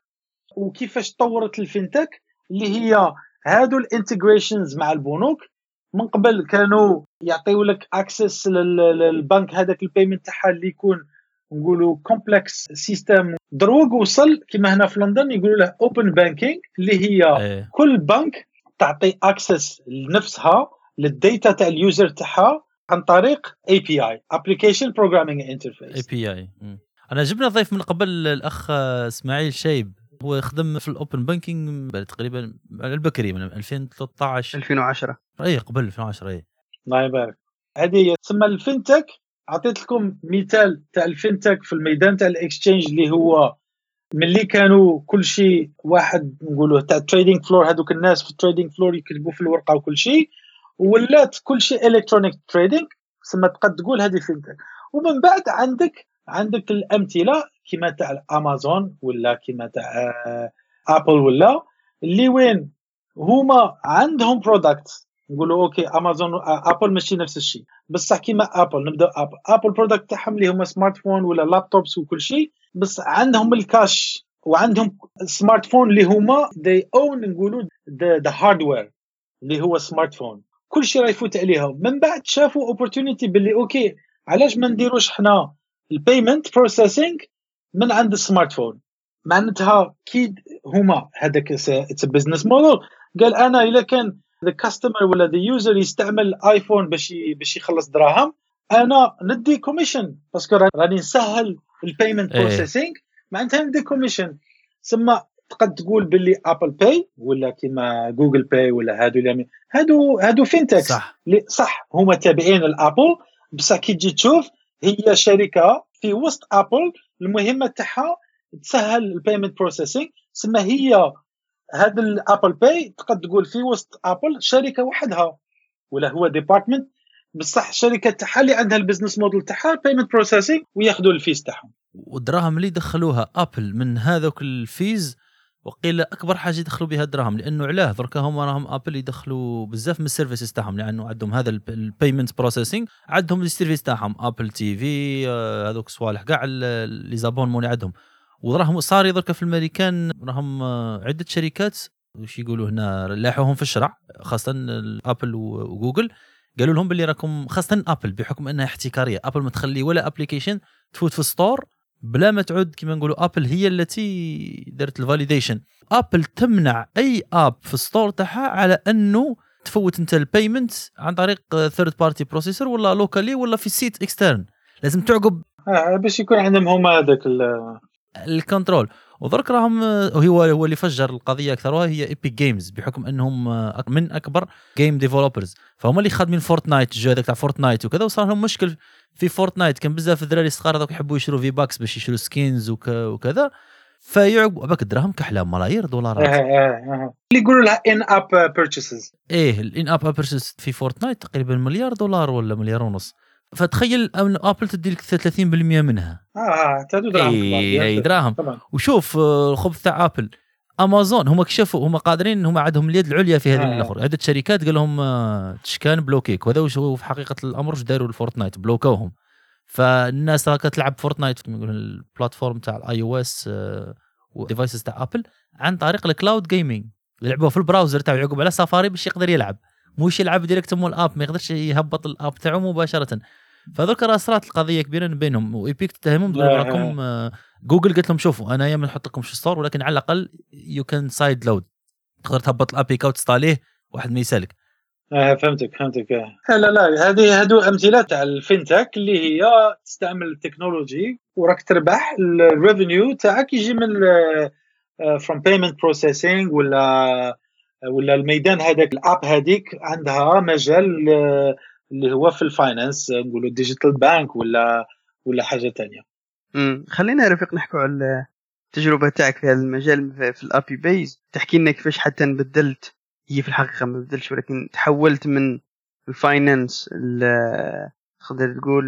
وكيفاش طورت ال fintech؟ اللي هي هادو ال integrations مع البنوك. من قبل كانوا يعطيو لك access للبنك هذاك ال payment تاعها اللي يكون نقولوا complex system دروك وصل كما هنا في لندن يقولوا له open banking اللي هي إيه. كل بنك تعطي access لنفسها. لل data تاع ال user تاعها عن طريق API application programming اي interface بي اي أنا جبنا ضيف من قبل الأخ إسماعيل شيب. هو يخدم في ال open banking تقريبا على البكري من 2013 2010 اي قبل 2010 اي الله يبارك. هذه هي تسمى ال fintech عطيت لكم مثال تاع ال fintech في الميدان تاع ال exchange اللي هو ملي كانوا كل شيء واحد نقولوا تاع ال trading floor هذوك الناس في ال trading floor يكتبوا في الورقة وكل شيء. ولات كل شيء electronic trading تسمى تقد تقول هذه fintech ومن بعد عندك عندك الأمثلة كما تاع امازون ولا كما تاع آه، ابل ولا اللي وين؟ هما عندهم product نقولوا okay Amazon آه، Apple ماشي نفس الشيء. بصح كيما Apple نبدأ Apple Apple product تاعهم اللي هما smartphone ولا laptops وكل شيء بس عندهم الكاش وعندهم smartphone اللي هما they own نقولوا the hardware اللي هو smartphone كل شيء راه يفوت عليها من بعد شافوا opportunity باللي okay علاش ما نديروش حنا ال payment processing من عند ال smartphone معناتها كي هما هذاك it's business model قال أنا إلا كان the customer ولا the user يستعمل iPhone باش باش يخلص دراهم أنا ندي commission parce que راني نسهل ال payment إيه. processing معناتها ندي commission ثم تقد تقول باللي Apple Pay ولا كيما Google Pay ولا هادو اللي هادو هادو fintechs صح. صح هما تابعين ل Apple بصح كي تجي تشوف هي شركة في وسط Apple المهمة تاعها تسهل ال payment processing سما هي هذا ال Apple Pay تقد تقول في وسط Apple شركة وحدها ولا هو department بصح الشركة تاعها اللي عندها ال business model تاعها ال payment processing وياخذوا ال fees تاعهم. والدراهم اللي دخلوها Apple من هذوك ال fees وقيل أكبر حاجة يدخلوا بها الدراهم لأنه علاه دركا هما راهم Apple يدخلوا بزاف من ال services تاعهم لأنه عندهم هذا ال payment processing عندهم ال service تاعهم Apple TV هذوك صوالح كاع les abonnements اللي عندهم. وراهم صار دركا في الامريكان راهم آه، عدة شركات وش يقولوا هنا لاحوهم في الشرع خاصة Apple و Google. قالوا لهم باللي راكم خاصة Apple بحكم أنها احتكارية. Apple ما تخلي ولا application تفوت في store بلا ما تعود كما نقولوا Apple هي التي دارت ال validation Apple تمنع أي app في ال store تاعها على أنه تفوت أنت ال payment عن طريق third party processor ولا لوكالي ولا في site externe لازم تعقب آه باش يكون عندهم هما هذاك ال- ال control ودرك راهم هو هو اللي فجر القضية اكثرها هي Epic Games بحكم إنهم أك- من أكبر game developers فهم اللي خادمين Fortnite الجو هذاك تاع Fortnite وكذا وصار لهم مشكل في Fortnite كان بزاف الدراري الصغار هذوك يحبوا يشروا V-Bucks باش يشروا skins وك وكذا. فيعقبوا باك الدراهم كحلام ملايير آه دولارات آه آه. اللي يقولوا لها in-app purchases إيه ال in-app purchases في Fortnite تقريبا مليار دولار ولا مليار ونص. فتخيل أن Apple تدي لك 30% منها. آه آه دراهم اي. اي دراهم. طبعا. وشوف آه، الخبث تاع Apple Amazon هم كشفوا هم قادرين هم عندهم اليد العليا في هذه آه. الآخر عده شركات قال لهم آه، تشكان بلوكيك. وهذا وش هو؟ في حقيقة الأمر وش داروا ال Fortnite؟ بلوكوهم. فالناس راك تلعب فورتنايت ال platform تاع ال iOS و devices تاع Apple عن طريق ال cloud gaming يلعبوه في ال browser تاعو يعقب على سفاري باش يقدر يلعب. مش يلعب direct مو ال app ما يقدرش يهبط ال app تاعو مباشرة فذوك راه صارت القضية كبيرة بينهم و Epic تتهمهم تقول. راكم آه، جوجل قالت لهم شوفوا أنا يا ما نحط لكم في ال store ولكن على الأقل you can sideload تقدر تهبط ال APK وتستاليه واحد ما يسألك آه فهمتك فهمتك آه. لا لا هذه هادو أمثلة تاع ال fintech اللي هي تستعمل ال technology وراك تربح ال revenue تاعك يجي من from payment processing ولا ولا الميدان هذاك ال app هذيك عندها مجال آه، اللي هو في ال finance آه، نقولوا digital bank ولا ولا حاجة ثانية خلينا رفيق نحكوا على التجربة تاعك في هذا المجال في- الابي بيز تحكي لنا كيفاش حتى بدلت هي في الحقيقة ما بدلش ولكن تحولت من ال finance ل- تقدر تقول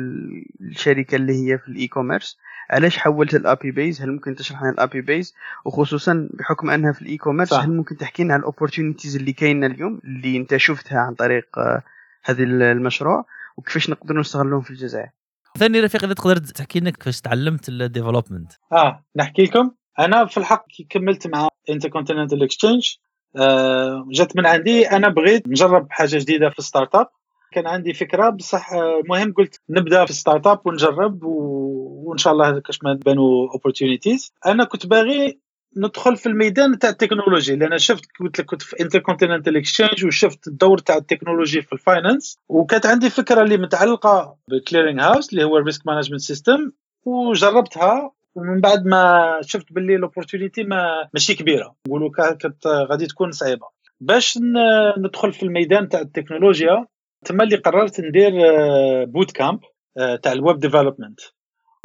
الشركة اللي هي في ال e-commerce علاش حولت الابي بيز هل ممكن تشرح لنا الابي بيز وخصوصا بحكم أنها في ال e-commerce. هل ممكن تحكي لنا على ال opportunities اللي كاينة اليوم اللي أنت شفتها عن طريق آه، هذا المشروع وكيفاش نقدروا نستغلوهم في الجزائر ثاني رفيق إذا تقدر تحكي لنا كيفاش تعلمت ال development آه نحكي لكم. أنا في الحق كي كملت مع Intercontinental Exchange آه، جات من عندي. أنا بغيت نجرب حاجة جديدة في startup كان عندي فكرة بصح المهم قلت نبدأ في startup ونجرب وإن شاء الله كاش ما تبانوا opportunities أنا كنت باغي ندخل في الميدان تاع ال technology لأن شفت قلت لك كنت في Intercontinental Exchange وشفت الدور تاع ال technology في ال finance وكانت عندي فكرة اللي متعلقة بال clearing house اللي هو ال risk management system وجربتها ومن بعد ما شفت باللي ال opportunity ما ماشي كبيرة. نقولوا كانت غادي تكون صعيبة. باش ندخل في الميدان تاع التكنولوجيا تما اللي قررت ندير bootcamp تاع ال web development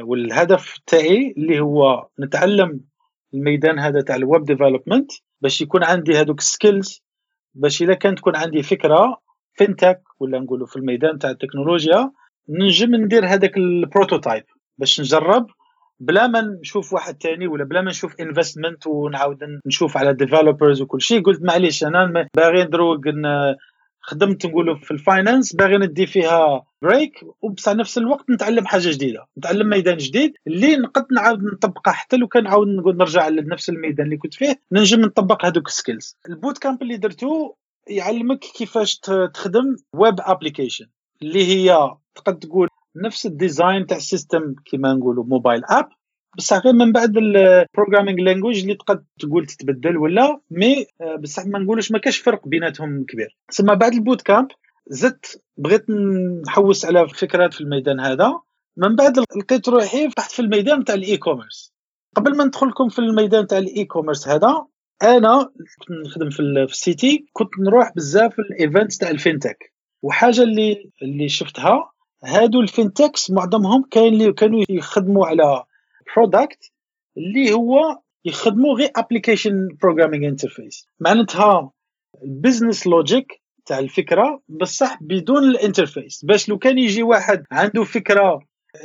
والهدف تاعي اللي هو نتعلم الميدان هذا تاع ال web development باش يكون عندي هذوك skills باش اذا كانت تكون عندي فكرة fintech ولا نقولوا في الميدان تاع التكنولوجيا نجم ندير هذاك ال prototype باش نجرب بلا ما نشوف واحد تاني ولا بلا ما نشوف investment ونعاود نشوف على developers وكل شيء. قلت معليش أنا باغي ندروق خدمت نقولوا في ال finance باغي ندي فيها break وبصح نفس الوقت نتعلم حاجة جديدة. نتعلم ميدان جديد اللي نقد نعاود نطبقه حتى لو كان نعاود نقول نرجع لنفس الميدان اللي كنت فيه ننجم نطبق هذوك ال skills ال bootcamp اللي درتو يعلمك كيفاش تخدم web application اللي هي تقد تقول نفس ال design تاع ال system كيما نقولوا mobile app بصح غير من بعد ال programming language اللي تقد تقول تتبدل ولا mais آه، بصح ما نقولوش ما كاش فرق بيناتهم كبير. ثم بعد ال boot camp زدت بغيت نحوس على فكرات في الميدان هذا. من بعد لقيت روحي فتحت في الميدان تاع ال e-commerce قبل ما ندخل لكم في الميدان تاع ال e-commerce هذا أنا كنت نخدم في ال City كنت نروح بزاف ال events تاع ال fintech. وحاجة اللي اللي شفتها هادو ال fintechs معظمهم كاين اللي كانوا يخدموا على product اللي هو يخدموا غير application programming interface معناتها ال business logic تاع الفكرة بصح بدون ال interface. باش لو كان يجي واحد عنده فكرة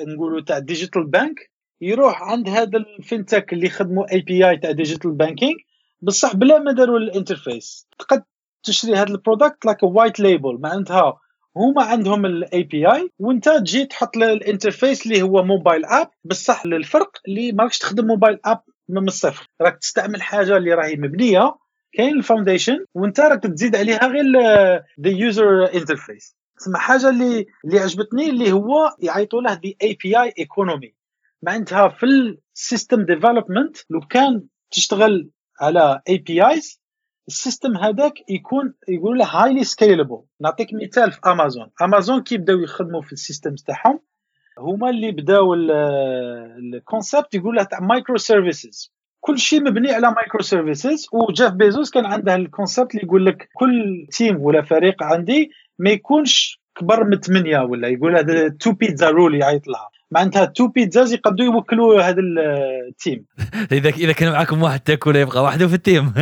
نقولوا تاع digital bank يروح عند هذا ال fintech اللي يخدموا API تاع digital banking بصح بلا ما داروا ال interface. تقد تشري هذا ال product like white label معناتها هما عندهم ال API وانت تجي تحط ال interface اللي هو mobile app بصح للفرق اللي ماكش تخدم mobile app من الصفر. راك تستعمل حاجة اللي راهي مبنية كاين ال foundation وانت راك تزيد عليها غير the user interface تسمى حاجة اللي اللي عجبتني اللي هو يعيطوا له the API economy معناتها في ال system development لو كان تشتغل على APIs ال system هذاك يكون يقول له highly scalable نعطيك مثال في امازون امازون كي بداو يخدموا في ال system تاعهم هما اللي بداو ال concept يقول له تاع microservices كل شيء مبني على microservices وجيف بيزوس كان عنده ال concept اللي يقول لك كل team ولا فريق عندي ما يكونش كبر من ثمانيه ولا يقول هذا two pizza rule يعيط لها. معناتها two pizzas يقدروا يوكلوا هذا ال team. (laughs) اذا إذا كان معكم واحد تاكل يبقى وحده في ال team.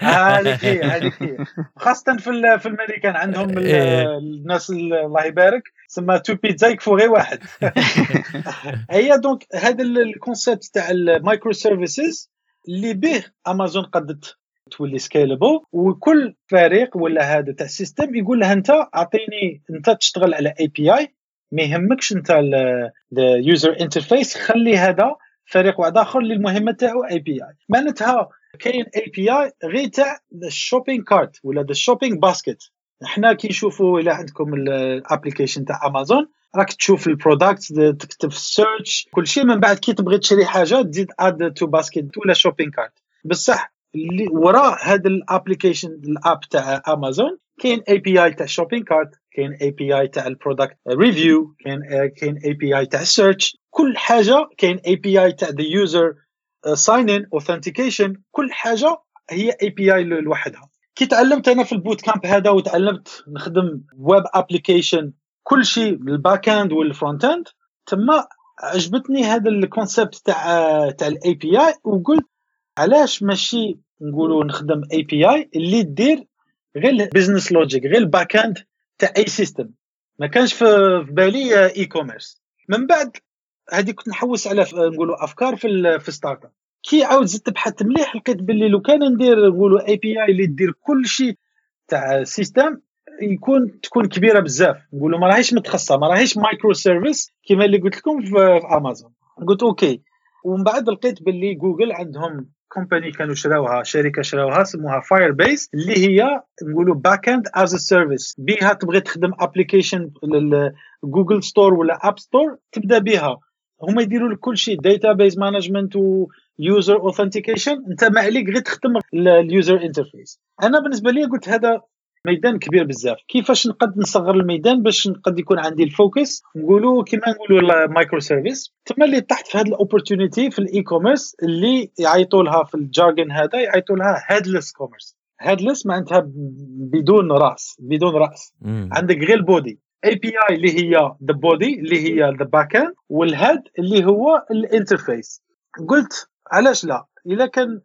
هذيك هي (laughs) هذيك هي. خاصة في في الامريكان عندهم إيه. الناس الله يبارك سما two pizza يكفوا غير واحد. (laughs) هي donc هذا ال concept تاع ال microservices اللي به امازون قدت تولي scalable وكل فريق ولا هذا تاع ال system يقول له أنت أعطيني أنت تشتغل على API ما يهمكش انت ال user interface خلي هذا فريق واحد آخر اللي المهمه تاعو API معناتها كاين API غير تاع ال shopping cart ولا ال shopping basket إحنا كي نشوفوا إلى عندكم ال application تاع امازون راك تشوف ال product تكتب في ال search كل شيء. من بعد كي تبغي تشري حاجة تزيد add to basket ولا shopping cart بصح اللي وراء هذا ال application ال app تاع امازون كاين API تاع shopping cart كاين API تاع ال product review كاين كاين API تاع ال search. كل حاجة كاين API تاع the user sign in authentication كل حاجة هي API لوحدها. كي تعلمت أنا في ال boot camp هذا وتعلمت نخدم web application كل شيء ال back end وال front end تما عجبتني هذا ال concept تاع تاع ال API وقلت علاش ماشي نقولوا نخدم API اللي دير غير ال business logic غير ال back end تاع أي system ما كانش في بالي e-commerce من بعد هذه كنت نحوس على نقولوا أفكار في في startup كي عاود زدت بحثت مليح لقيت باللي لو كان ندير نقولوا API اللي دير كل شيء تاع system يكون تكون كبيرة بزاف. نقولوا ما راهيش متخصصة ما راهيش microservice كما اللي قلت لكم في, في امازون قلت okay. ومن بعد لقيت باللي جوجل عندهم company كانوا شراوها شركة شراوها سموها فاير بيس اللي هي نقولوا back end as a service بها تبغي تخدم application جوجل ستور ولا اب ستور تبدأ بها هما يديروا لك كل شيء database management و user authentication أنت ما عليك غير تخدم ال user interface أنا بالنسبة لي قلت هذا ميدان كبير بزاف. كيفاش نقد نصغر الميدان باش نقد يكون عندي ال focus؟ نقولوا كيما نقولوا microservice تما اللي طحت في هذه ال opportunity في ال e-commerce اللي يعيطوا لها في ال jargon هذا يعيطوا لها headless commerce headless معناتها بدون رأس بدون رأس. مم. عندك غير ال body API اللي هي the body اللي هي the back end وال head اللي هو ال interface قلت علاش لا؟ اذا كان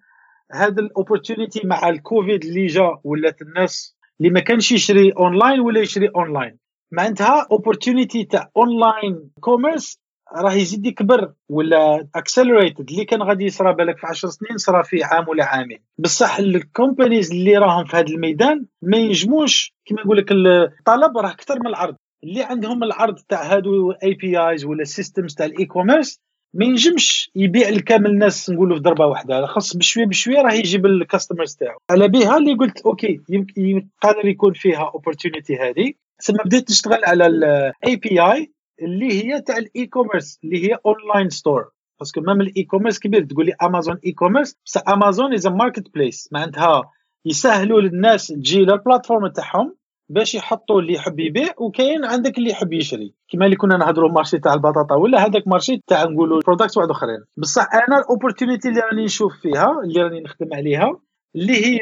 هذا ال opportunity مع الكوفيد اللي جا ولات الناس اللي ما كانش يشري اونلاين ولا يشري اونلاين معناتها opportunity تاع online commerce راه يزيد يكبر ولا accelerated اللي كان غادي يصرى بالك في 10 سنين صرا في عام ولا عامين. بصح ال companies اللي راهم في هذا الميدان ما ينجموش كما نقول لك الطلب راه أكثر من العرض. اللي عندهم العرض تاع هادو APIs ولا systems تاع ال e-commerce ما ينجمش يبيع لكامل الناس نقولوا في ضربة واحدة. خاص بشوية بشوية راه يجيب ال customers تاعو. على بها اللي قلت okay يمكن قادر يكون فيها opportunity هذه. ثم بديت نشتغل على ال API اللي هي تاع ال e-commerce اللي هي online store parce que même ال e-commerce كبير. تقول لي امازون e-commerce بس امازون is marketplace معناتها يسهلوا للناس تجي لل platform تاعهم. باش يحطوا اللي يحب يبيع وكاين عندك اللي يحب يشري. كما اللي كنا نهضروا marché تاع البطاطا ولا هذاك marché تاع نقولوا product واحد أخرين. بصح أنا ال opportunity اللي راني نشوف فيها اللي راني نخدم عليها اللي هي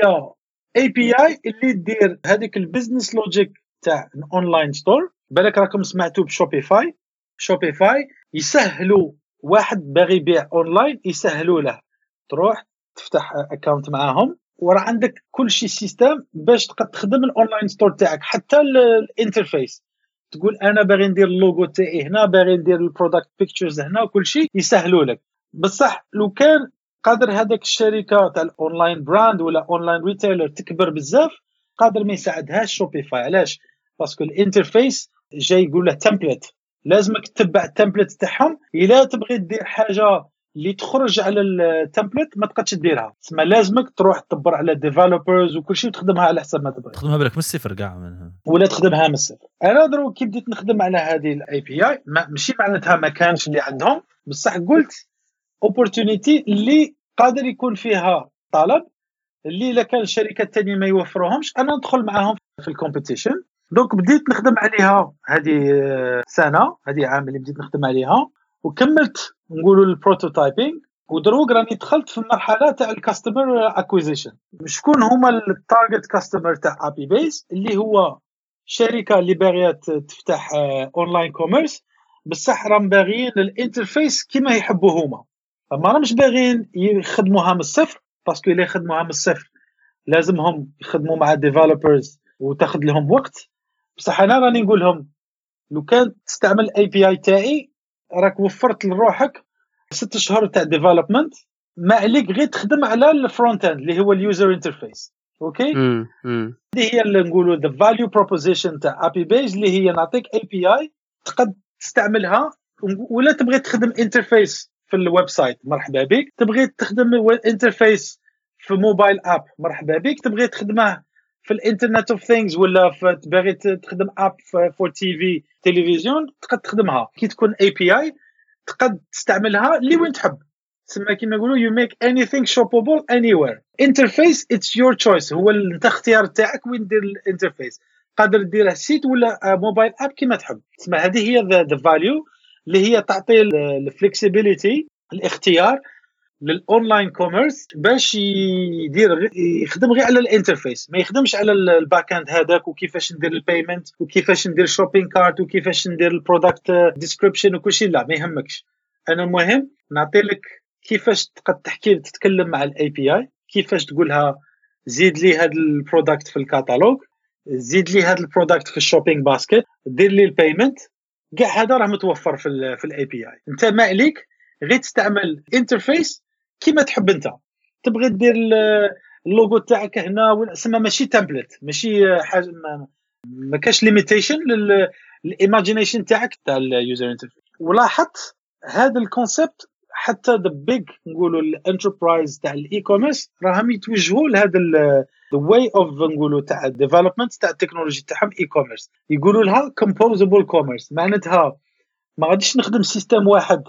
API اللي دير هذيك ال business logic تاع online store بالك راكم سمعتوا بشوبيفاي شوبيفاي يسهلوا واحد باغي يبيع اونلاين يسهلوا له. تروح تفتح account معاهم. وراه عندك كل شيء system باش تقدر تخدم ال online store تاعك حتى ال interface تقول أنا باغي ندير اللوغو تاعي هنا باغي ندير ال product pictures هنا وكل شيء يسهلوا لك. بصح لو كان قادر هذاك الشركة تاع ال online brand ولا online retailer تكبر بزاف قادر ما يساعدهاش Shopify علاش؟ parce que ال interface جاي يقول له template لازمك تتبع ال template تاعهم. إلا تبغي دير حاجة اللي تخرج على ال template ما تقدرش ديرها. تسمى لازمك تروح تدبر على developers وكل شيء وتخدمها على حسب ما تبغي. تخدمها بالك من الصفر كاع منها. ولا تخدمها من الصفر. أنا دروك كي بديت نخدم على هذه ال API ماشي معناتها ما كانش اللي عندهم. بصح قلت opportunity اللي قادر يكون فيها طلب اللي إلا كان الشركات الثانية ما يوفروهمش أنا ندخل معاهم في ال competition donc بديت نخدم عليها هذه سنة هذه عام اللي بديت نخدم عليها. وكملت نقولوا ال prototyping ودروك راني دخلت في المرحلة تاع ال customer acquisition شكون هما ال target customer تاع API Base اللي هو شركة اللي باغية تفتح online commerce بصح راهم باغيين ال interface كيما يحبوا هما. فما راهمش باغيين يخدموها من الصفر parce que إلا يخدموها من الصفر لازمهم يخدموا مع developers وتاخذ لهم وقت. بصح أنا راني نقول لهم لو كان تستعمل ال API تاعي راك وفرت لروحك ست شهور تاع development ما عليك غير تخدم على ال front end اللي هو ال user interface okay هذه هي اللي نقولوا the value proposition تاع API Base اللي هي نعطيك API تقد تستعملها ولا تبغي تخدم interface في ال website مرحبا بك. تبغي تخدم interface في mobile app مرحبا بك. تبغي تخدمه في ال internet of things ولا باغي تخدم app for TV تلفزيون تقدر تخدمها. كي تكون API تقدر تستعملها اللي وين تحب. تسمى كيما يقولوا you make anything shoppable anywhere interface it's your choice هو انت اختيار تاعك وين دير ال interface. قادر ديره site ولا mobile app كيما تحب. تسمى هذه هي the value اللي هي تعطي ال flexibility الاختيار. لل online commerce باش يدير يخدم غير على ال interface ما يخدمش على ال back end هذاك وكيفاش ندير ال payment وكيفاش ندير shopping cart وكيفاش ندير ال product description وكل شيء لا ما يهمكش. أنا المهم نعطي لك كيفاش تقدر تحكي تتكلم مع ال API كيفاش تقولها زيد لي هذا ال product في الكاتالوج زيد لي هذا البرودكت في ال shopping basket دير لي ال payment كاع هذا راه متوفر في ال في ال API انت ما عليك غير تستعمل interface كيما تحب انت. تبغي دير اللوغو تاعك هنا تسمى ماشي template ماشي حاجة ما, ما كاش limitation لل imagination تاعك تاع ال user interface ولاحظت هذا ال concept حتى the big نقولوا ال enterprise تاع ال e-commerce راهم يتوجهوا لهذا the way of نقولوا تاع ال development تاع ال technology تاعهم e-commerce يقولوا لها composable commerce معناتها ما غاديش نخدم system واحد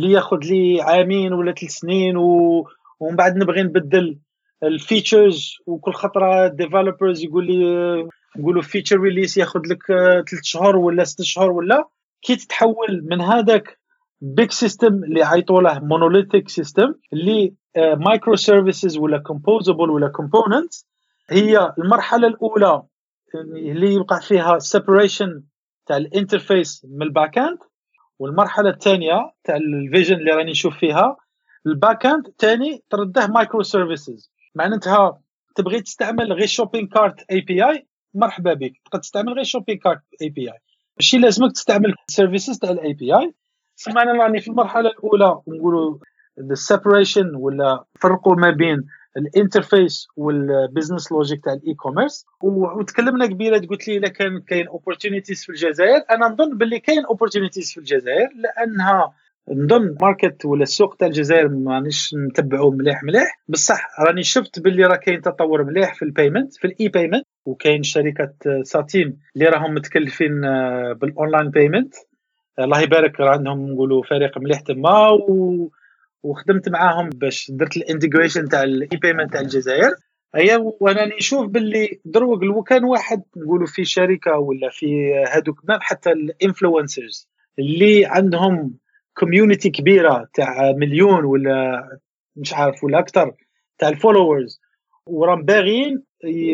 اللي ياخذ لي عامين ولا ثلاث سنين و... ومن بعد نبغي نبدل ال features وكل خطرة developers يقول لي نقولوا feature release ياخذ لك ثلاث شهور ولا ست شهور ولا كي تتحول من هذاك big system اللي عيطوا له monolithic system اللي microservices ولا composable ولا component هي المرحلة الأولى اللي يوقع فيها separation تاع ال interface من ال back end والمرحلة الثانية تاع ال vision اللي راني نشوف فيها ال back end ثاني ترده microservices معناتها تبغي تستعمل غير shopping cart API مرحبا بك. تقدر تستعمل غير shopping cart API ماشي لازمك تستعمل services تاع ال API سما معناها راني في المرحلة الأولى نقولوا ال separation ولا فرقوا ما بين ال interface وال business logic تاع ال e-commerce وتكلمنا قبيله قلت لي اذا كان كاين opportunities في الجزائر. أنا نظن باللي كاين opportunities في الجزائر لأنها نظن market ولا السوق تاع الجزائر مانيش نتبعه مليح مليح. بصح راني شفت باللي راه كاين تطور مليح في ال payment في ال e-payment وكاين شركة ساتيم اللي راهم متكلفين آه، بال online payment الله يبارك راه عندهم نقولوا فريق مليح تما. و... وخدمت معاهم باش درت ال integration تاع ال e-payment تاع الجزائر. هي وأنا نشوف باللي دروك لو كان واحد نقولوا في شركة ولا في هذوك حتى ال influencers اللي عندهم community كبيرة تاع مليون ولا مش عارف ولا أكثر تاع ال followers وراهم باغيين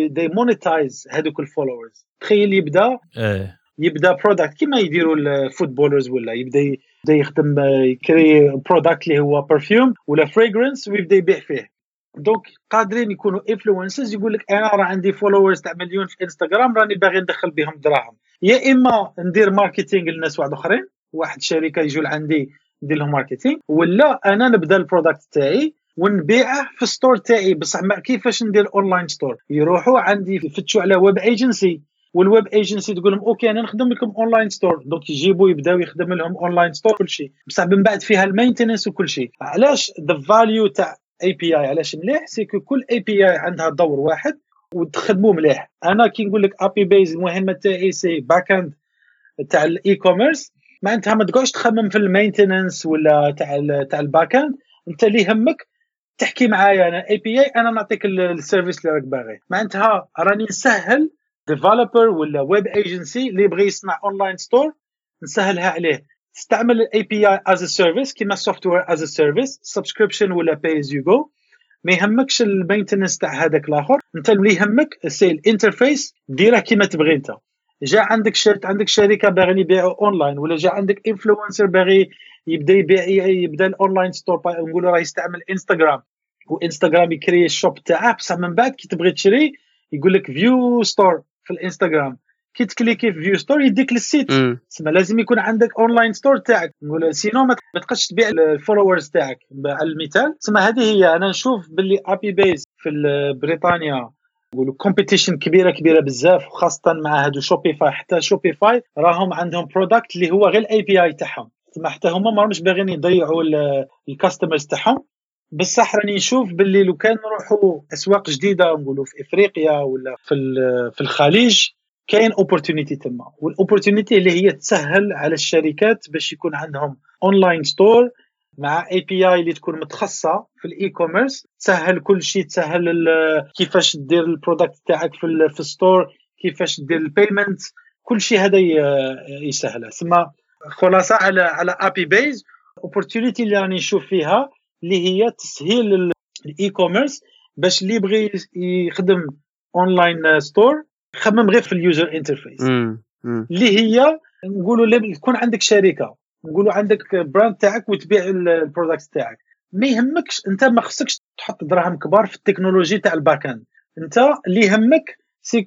يدير monetize هذوك ال followers تخيل يبدأ إيه. يبدأ product كيما يديروا ال footballers ولا يبدأ يبدا يخدم يكري product اللي هو perfume ولا fragrance ويبدا يبيع فيه. donc قادرين يكونوا influencers يقول لك أنا راه عندي followers تاع مليون في انستغرام راني باغي ندخل بهم دراهم. يا إما ندير marketing للناس واحد آخرين واحد الشركة يجوا لعندي ندير لهم marketing ولا أنا نبدأ ال product تاعي ونبيعه في ال store تاعي. بصح كيفاش ندير online store يروحوا عندي يفتشوا على web agency وال web agency تقول لهم okay أنا نخدم لكم online store donc يجيبوا يبداو يخدم لهم online store كل شيء. بصح من بعد فيها ال maintenance وكل شيء. علاش the value تاع API علاش مليح؟ سيكو كل API عندها دور واحد وتخدموا مليح. أنا كي نقول لك ابي بيز المهمه تاعي c'est backend تاع ال e-commerce معناتها ما تقعدش تخمم في ال maintenance ولا تاع تاع ال backend أنت اللي يهمك تحكي معايا أنا API أنا نعطيك ال service اللي راك باغي. معناتها راني نسهل developer ولا web agency اللي يبغي يصنع online store نسهلها عليه. تستعمل ال API as a service كيما software as a service subscription ولا pay as you go ما يهمكش ال maintenance تاع هذاك الآخر. أنت اللي يهمك c'est ال interface ديره كيما تبغي أنت. جا عندك شركة عندك شركة باغي يبيعوا اونلاين ولا جا عندك influencer باغي يبدا يبيع يبدا ال online store نقولوا راه يستعمل انستغرام وانستغرام يكري ال shop تاعه بصح من بعد كي تبغي تشري يقول لك view store في الانستغرام. كي تـ cliquer في view store يديك لل site. تسمى لازم يكون عندك online store تاعك. نقول sinon ما تقدرش تبيع ال followers تاعك على المثال. تسمى هذه هي أنا نشوف باللي ابي بيز في بريطانيا. نقولوا competition كبيرة كبيرة بزاف وخاصه مع هادو شوبيفاي حتى شوبيفاي راهم عندهم product اللي هو غير ال API تاعهم. تسمى حتى هما ما راهمش باغيين يضيعوا ال customers تاعهم. بصح راني نشوف باللي لو كان نروحوا أسواق جديدة نقولوا في إفريقيا ولا في في الخليج كاين opportunity تما. وال opportunity اللي هي تسهل على الشركات باش يكون عندهم online store مع API اللي تكون متخصصة في ال e-commerce تسهل كل شيء تسهل كيفاش دير ال product تاعك في في ال store كيفاش دير ال payment كل شيء هذا يسهل ثم خلاصة على على ابي بيز opportunity اللي راني نشوف فيها اللي هي تسهيل ال e-commerce باش اللي يبغي يخدم online store خمم غير في ال user interface اللي هي نقولوا يكون عندك شركة نقولوا عندك brand تاعك وتبيع ال product تاعك. ما يهمكش انت ما خصكش تحط دراهم كبار في ال technology تاع ال backend انت اللي يهمك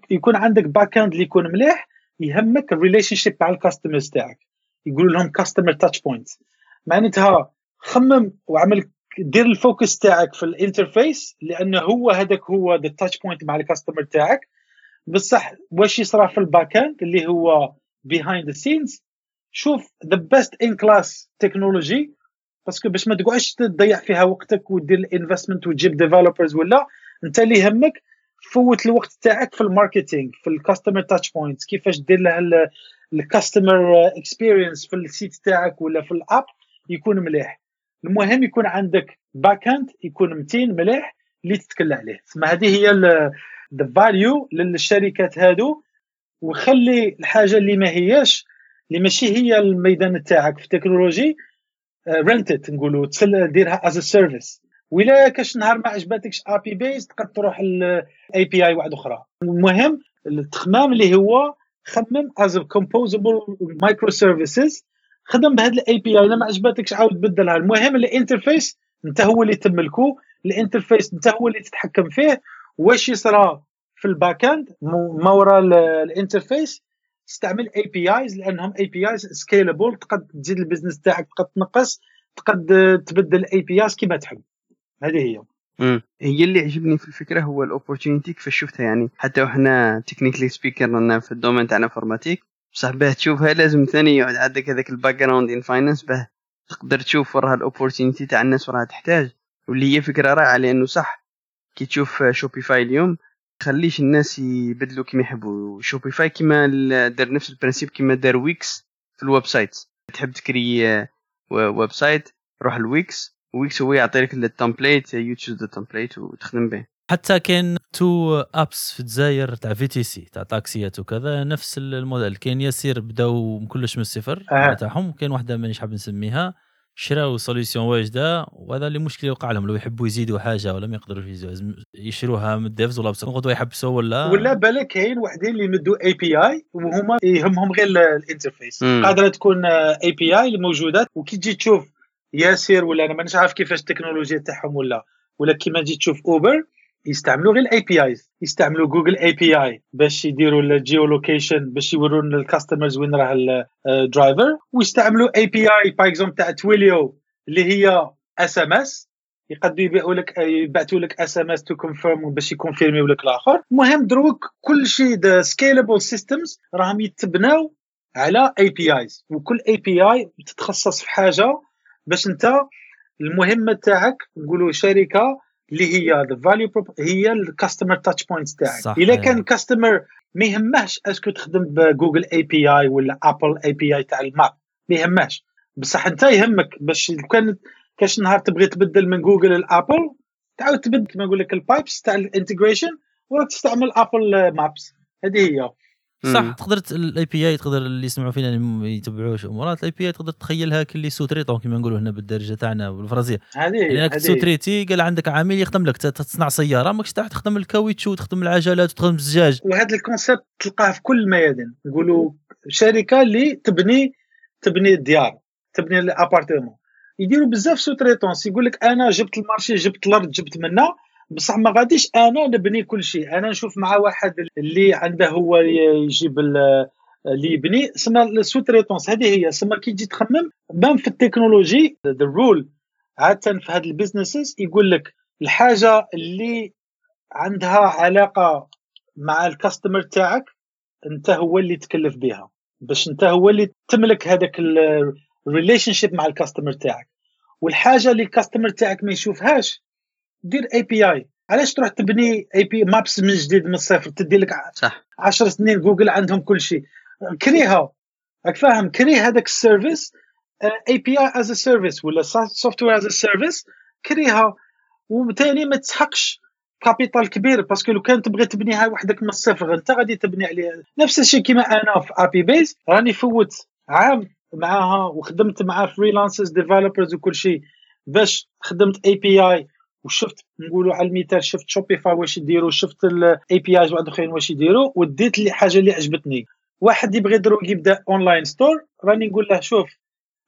يكون عندك backend اللي يكون مليح يهمك ال relationship مع ال customers تاعك. يقولوا لهم customer touchpoint معناتها خمم وعمل دير ال focus تاعك في ال interface لأنه هو هذاك هو the touchpoint مع ال customer تاعك. بصح واش يصرى في ال backend اللي هو behind the scenes شوف the best in class technology parce que باش ما تقعدش تضيع فيها وقتك ودير ال investment وتجيب developers ولا انت اللي يهمك فوت الوقت تاعك في ال marketing في ال customer touchpoints كيفاش دير له ال customer experience في ال site تاعك ولا في ال app يكون مليح. المهم يكون عندك backend يكون متين مليح اللي تتكل عليه. تسمى هذه هي the value للشركات هادو. وخلي الحاجة اللي ما هياش اللي ماشي هي الميدان تاعك في ال technology rent it نقولوا ديرها as a service ولا كاش نهار ما عجبتكش بي بيز تقدر تروح ال API واحدة أخرى. المهم التخمام اللي هو خمم as composable microservices خدم بهذا ال API اذا ما عجبتكش عاود بدلها المهم ال interface أنت هو اللي تملكه ال interface أنت هو اللي تتحكم فيه. واش يصرى في ال backend ما وراء ال interface استعمل APIs لأنهم APIs scalable تقد تزيد ال business تاعك تقد تنقص تقد تبدل APIs كيما تحب. هذه هي. هي اللي عجبني في الفكرة هو ال opportunity كيفاش شفتها يعني. حتى وحنا technically speaking في ال domaine تاعنا informatique بصح باه تشوفها لازم ثاني يقعد عندك هذاك ال background in finance باه تقدر تشوف وراها ال opportunity تاع الناس وراها تحتاج. واللي هي فكرة رائعة لأنه صح كي تشوف شوبيفاي اليوم خليش الناس يبدلوا كيما يحبوا. شوبيفاي كيما دار نفس ال principe كيما دار ويكس في ال website. تحب تكري website روح الويكس ويكس هو يعطي لك ال template you choose the template وتخدم به حتى كاين toutes apps في الجزائر تاع VTC تاع تاكسيات وكذا نفس الموديل. كاين Yassir بداو كلش من الصفر آه. تاعهم كاين واحدة مانيش حاب نسميها. شراو solution واجدة وهذا اللي مشكل يوقع لهم لو يحبوا يزيدوا حاجة ولا ما يقدروش يزيدوا يشروها من ال devs ولا غدوه يحبسوا ولا؟ ولا بالك كاين وحدين اللي يمدوا API وهما يهمهم غير ال interface. قادرة تكون API الموجودات وكي تجي تشوف Yassir ولا أنا مانيش عارف كيفاش التكنولوجيا تاعهم ولا ولا كيما تجي تشوف اوبر يستعملوا غير ال APIs يستعملوا Google API باش يديروا ال geolocation باش يوروا لل customers وين راه ال driver ويستعملوا API par exemple تاع Twilio اللي هي SMS يقدروا يبيعوا لك يبعثوا لك SMS to confirm باش يـ confirmer و لك الآخر. المهم دروك كل شيء scalable systems راهم يتبناو على APIs وكل API تتخصص في حاجة باش انت المهمة تاعك نقولوا شركة اللي هي the value هي ال customer touchpoints تاعك. إذا كان customer ما يهمهش est-ce que تخدم ب Google API ولا Apple API تاع ال map ما يهمهش. بصح أنت يهمك باش كان كاش نهار تبغي تبدل من جوجل لابل تعاود تبدل كما نقول لك ال pipes تاع ال integration وراك تستعمل Apple Maps هذه هي. صح تقدر ال API تقدر اللي يسمعوا فينا اللي يتبعوش أمورات ال API تقدر تخيلها كلي sous-traitant كما نقولوا هنا بالدارجه تاعنا بالفرنسية. هذه يعني sous-traité قال عندك عامل يخدم لك تصنع سيارة ماكش تخدم الكاويتشو وتخدم العجلات وتخدم الزجاج. وهذا ال concept تلقاه في كل الميادين نقولوا شركة اللي تبني تبني الديار تبني ال appartements. يديروا بزاف sous-traitance يقول لك أنا جبت ال marché جبت الأرض جبت منها بصح ما غاديش أنا نبني كل شيء. أنا نشوف مع واحد اللي عنده هو يجيب اللي يبني سما ال sous-traitance هذه هي سما كي تجي تخمم بان في ال technology the rule عادة في هاد ال businesses يقول لك الحاجة اللي عندها علاقة مع ال customer تاعك انت هو اللي تكلف بها باش انت هو اللي تملك هذاك ال relationship مع ال customer تاعك. والحاجة اللي ال customer تاعك ما يشوفهاش دير API علاش تروح تبني API maps من جديد من الصفر تدي لك صح. 10 سنين جوجل عندهم كل شيء. كريها. راك فاهم؟ كري هذاك ال service API as service ولا software as service كريها. وبالتالي ما تسحقش capital كبير parce que لو كان تبغي تبنيها وحدك من الصفر انت غادي تبني عليها. نفس الشيء كيما أنا في ابي بيز راني فوت عام معاها وخدمت مع freelancers developers وكل شيء باش خدمت API وشفت نقولوا على المثال شفت Shopify واش يديروا شفت ال APIs واحد اخرين واش يديروا وديت لي حاجة اللي عجبتني. واحد يبغي يديرو يبدأ online store راني نقول له شوف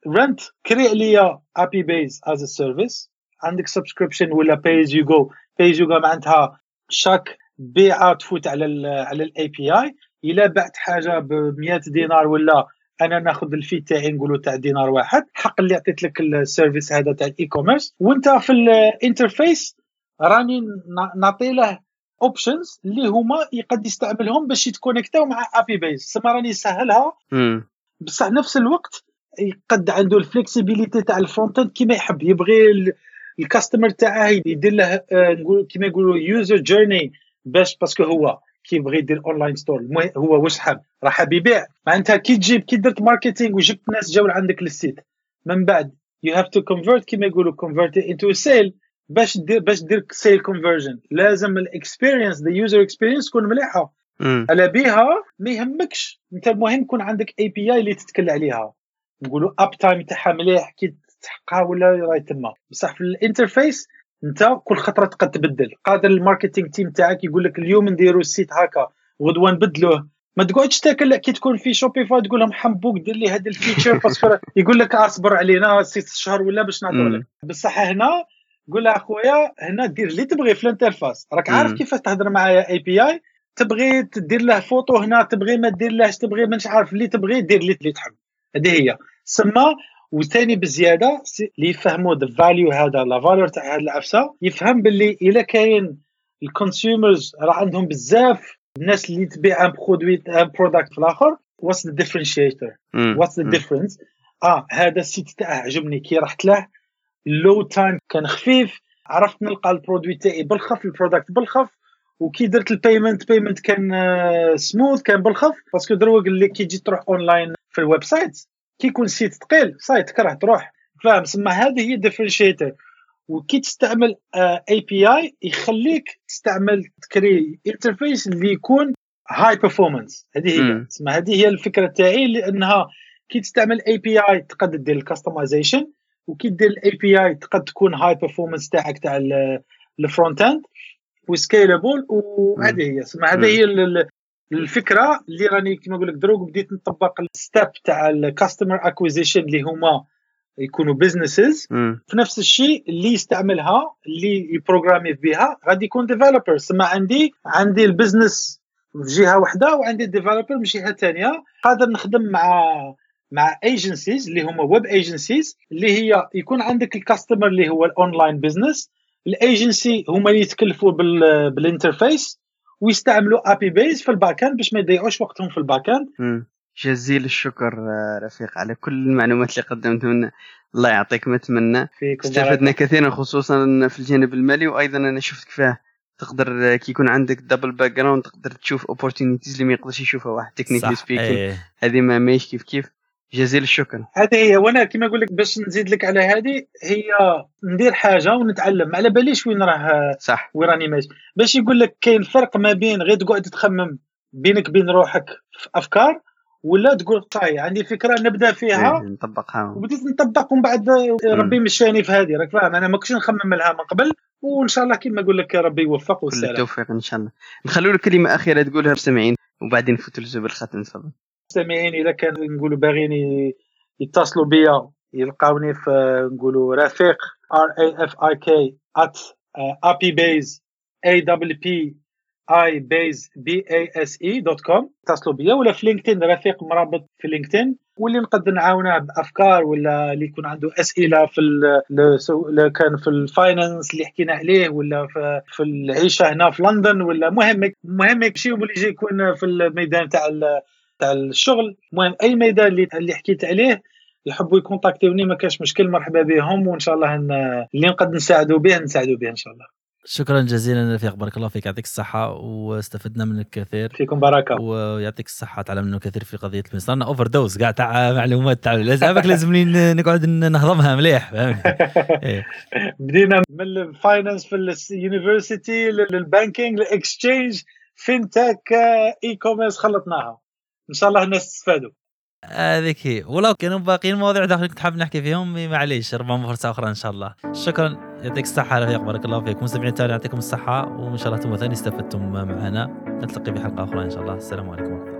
rent كري ليا APIs as service عندك subscription ولا pay as you go pay as you go معناتها chaque بيعة تفوت على ال على ال API إلا بعت حاجة ب 100 دينار ولا أنا ناخذ ال fee تاعي نقولوا تاع دينار واحد. حق اللي عطيت لك ال service هذا تاع ال e-commerce وأنت في ال interface راني نعطي له options اللي هما يقد يستعملهم باش يتكونيكتاو مع APIs سما راني يسهلها. بصح نفس الوقت يقد عنده ال flexibility تاع ال front end كيما يحب. يبغي ال customer تاعه يدير له آه، نقول كيما يقولوا user journey باش parce que هو كيبغي يدير online store هو واش حاب؟ راه حاب يبيع. معناتها كي تجيب كي درت marketing وجبت ناس جاو عندك لل site. من بعد you have to convert كيما يقولوا convert into sale باش دير باش دير sale conversion لازم ال experience the user experience تكون مليحة. على بها ما يهمكش. انت المهم يكون عندك API اللي تتكل عليها. نقولوا uptime تاعها مليح كي تحققها ولا راهي تما. بصح في ال interface انت كل خطرة تقد تبدل. قادر ال marketing team تاعك يقول لك اليوم نديروا ال site هكا غدوه نبدلوه ما تقعدش تاكل كي تكون في Shopify تقول لهم حمبوك دير لي هذا ال feature (laughs) parce que يقول لك اصبر علينا ست شهور ولا باش نعطيو لك. بصح هنا قول له أخويا هنا دير اللي تبغي في ال interface. راك عارف كيفاش تهضر معايا API تبغي تدير له فوتو هنا تبغي ما دير لهش تبغي مانيش عارف اللي تبغي دير اللي تحب. هذه هي. سما وثاني بزيادة اللي يفهموا the value هذا la valeur تاع هذه العفسه يفهم باللي إلا كاين ال consumers راه عندهم بزاف الناس اللي تبيع un produit un product في الآخر what's the differentiator what's the difference آه هذا ال site تاعه عجبني كي رحت له ال load time كان خفيف عرفت نلقى ال produit تاعي بالخف ال product بالخف وكي درت ال payment payment كان سموث آه، كان بالخف parce que دروك اللي كي تجي تروح اونلاين في ال website كي يكون site ثقيل صاي تكره تروح. فاهم؟ سما هذه هي ال differentiator وكي تستعمل API يخليك تستعمل تكري interface اللي يكون high performance هذه هي. سما هذه هي الفكرة تاعي لأنها كي تستعمل API تقدر دير ال customization وكي دير ال API تقد تكون high performance تاعك تاع ال front end و scalable وهذه هي. هذه هي الفكرة اللي راني كما نقول لك دروك بديت نطبق ال step تاع ال customer acquisition اللي هما يكونوا businesses في نفس الشيء اللي يستعملها اللي يبروغرامي بها غادي يكون developer سما عندي عندي ال business في جهة واحدة وعندي ال developer من جهة ثانية قادر نخدم مع مع agencies اللي هما web agencies اللي هي يكون عندك ال customer اللي هو ال online business ال agency هما اللي يتكلفوا بال interface ويستعملوا APIs في ال back end باش ما يضيعوش وقتهم في ال back end جزيل الشكر رفيق على كل المعلومات اللي قدمت لنا الله يعطيك ما اتمنى استفدنا كثيرا خصوصا في الجانب المالي وأيضا أنا شفت كيفاه تقدر كي يكون عندك double background تقدر تشوف opportunities اللي ما يقدرش يشوفها واحد technically speaking هذه ما ماهيش كيف كيف. جزيل الشكر. هذه هي وأنا كما نقول لك باش نزيد لك على هذه هي ندير حاجة ونتعلم. على باليش وين راه صح. وين راني ماشي. باش يقول لك كاين فرق ما بين غير تقعد تخمم بينك بين روحك في أفكار ولا تقول طاي. عندي فكرة نبدأ فيها. إيه نطبقها. وبديت نطبق ومن بعد ربي مشاني في هذه. راك فاهم؟ أنا ما كنتش نخمم لها من قبل وإن شاء الله كما نقول لك ربي يوفق والسلام. كل التوفيق إن شاء الله. نخلوا لك كلمه اخيره تقولها للمستمعين وبعدين نفوتوا للزبر الختم تفضل. المستمعين إذا كانوا نقولوا باغيين يتصلوا بيا يلقاوني في نقولوا رفيق ار اي اف اي كي ات ابي بيز اي دبليو بي اي بيز بي اي اس اي دوت كوم اتصلوا بيا ولا في لينكدين رفيق مرابط في لينكدين. واللي نقدر نعاونه بأفكار ولا اللي يكون عنده أسئلة في ال كان في الفاينانس اللي حكينا عليه ولا في, في العيشة هنا في لندن ولا مهم مهم يمشي واللي يجي يكون في الميدان تاع تاع الشغل. المهم أي ميدان اللي اللي حكيت عليه يحبوا يكونتاكتيوني ما كاش مشكل مرحبا بهم وإن شاء الله اللي نقدر نساعدوا به نساعدوا به إن شاء الله. شكرا جزيلا رفيق بارك الله فيك يعطيك الصحة واستفدنا منك كثير. فيكم بركة ويعطيك الصحة تعلمنا كثير في قضية صرنا overdose قاعد تاع معلومات تاع لازم لازم نقعد نهضمها مليح (laughs) إيه. بدينا من ال finance في ال university لل banking لل exchange فينتك اي كوميرس خلطناها. إن شاء الله الناس تستفادوا. هذيك هي. ولو كانوا باقيين المواضيع داخل كنت حاب نحكي فيهم معليش ربما فرصة أخرى إن شاء الله. شكرا. يعطيك الصحة رفيق بارك الله فيك. مستمعين تاني يعطيكم الصحة وإن شاء الله أنتم ثاني استفدتم معنا. نلتقي بحلقة أخرى إن شاء الله. السلام عليكم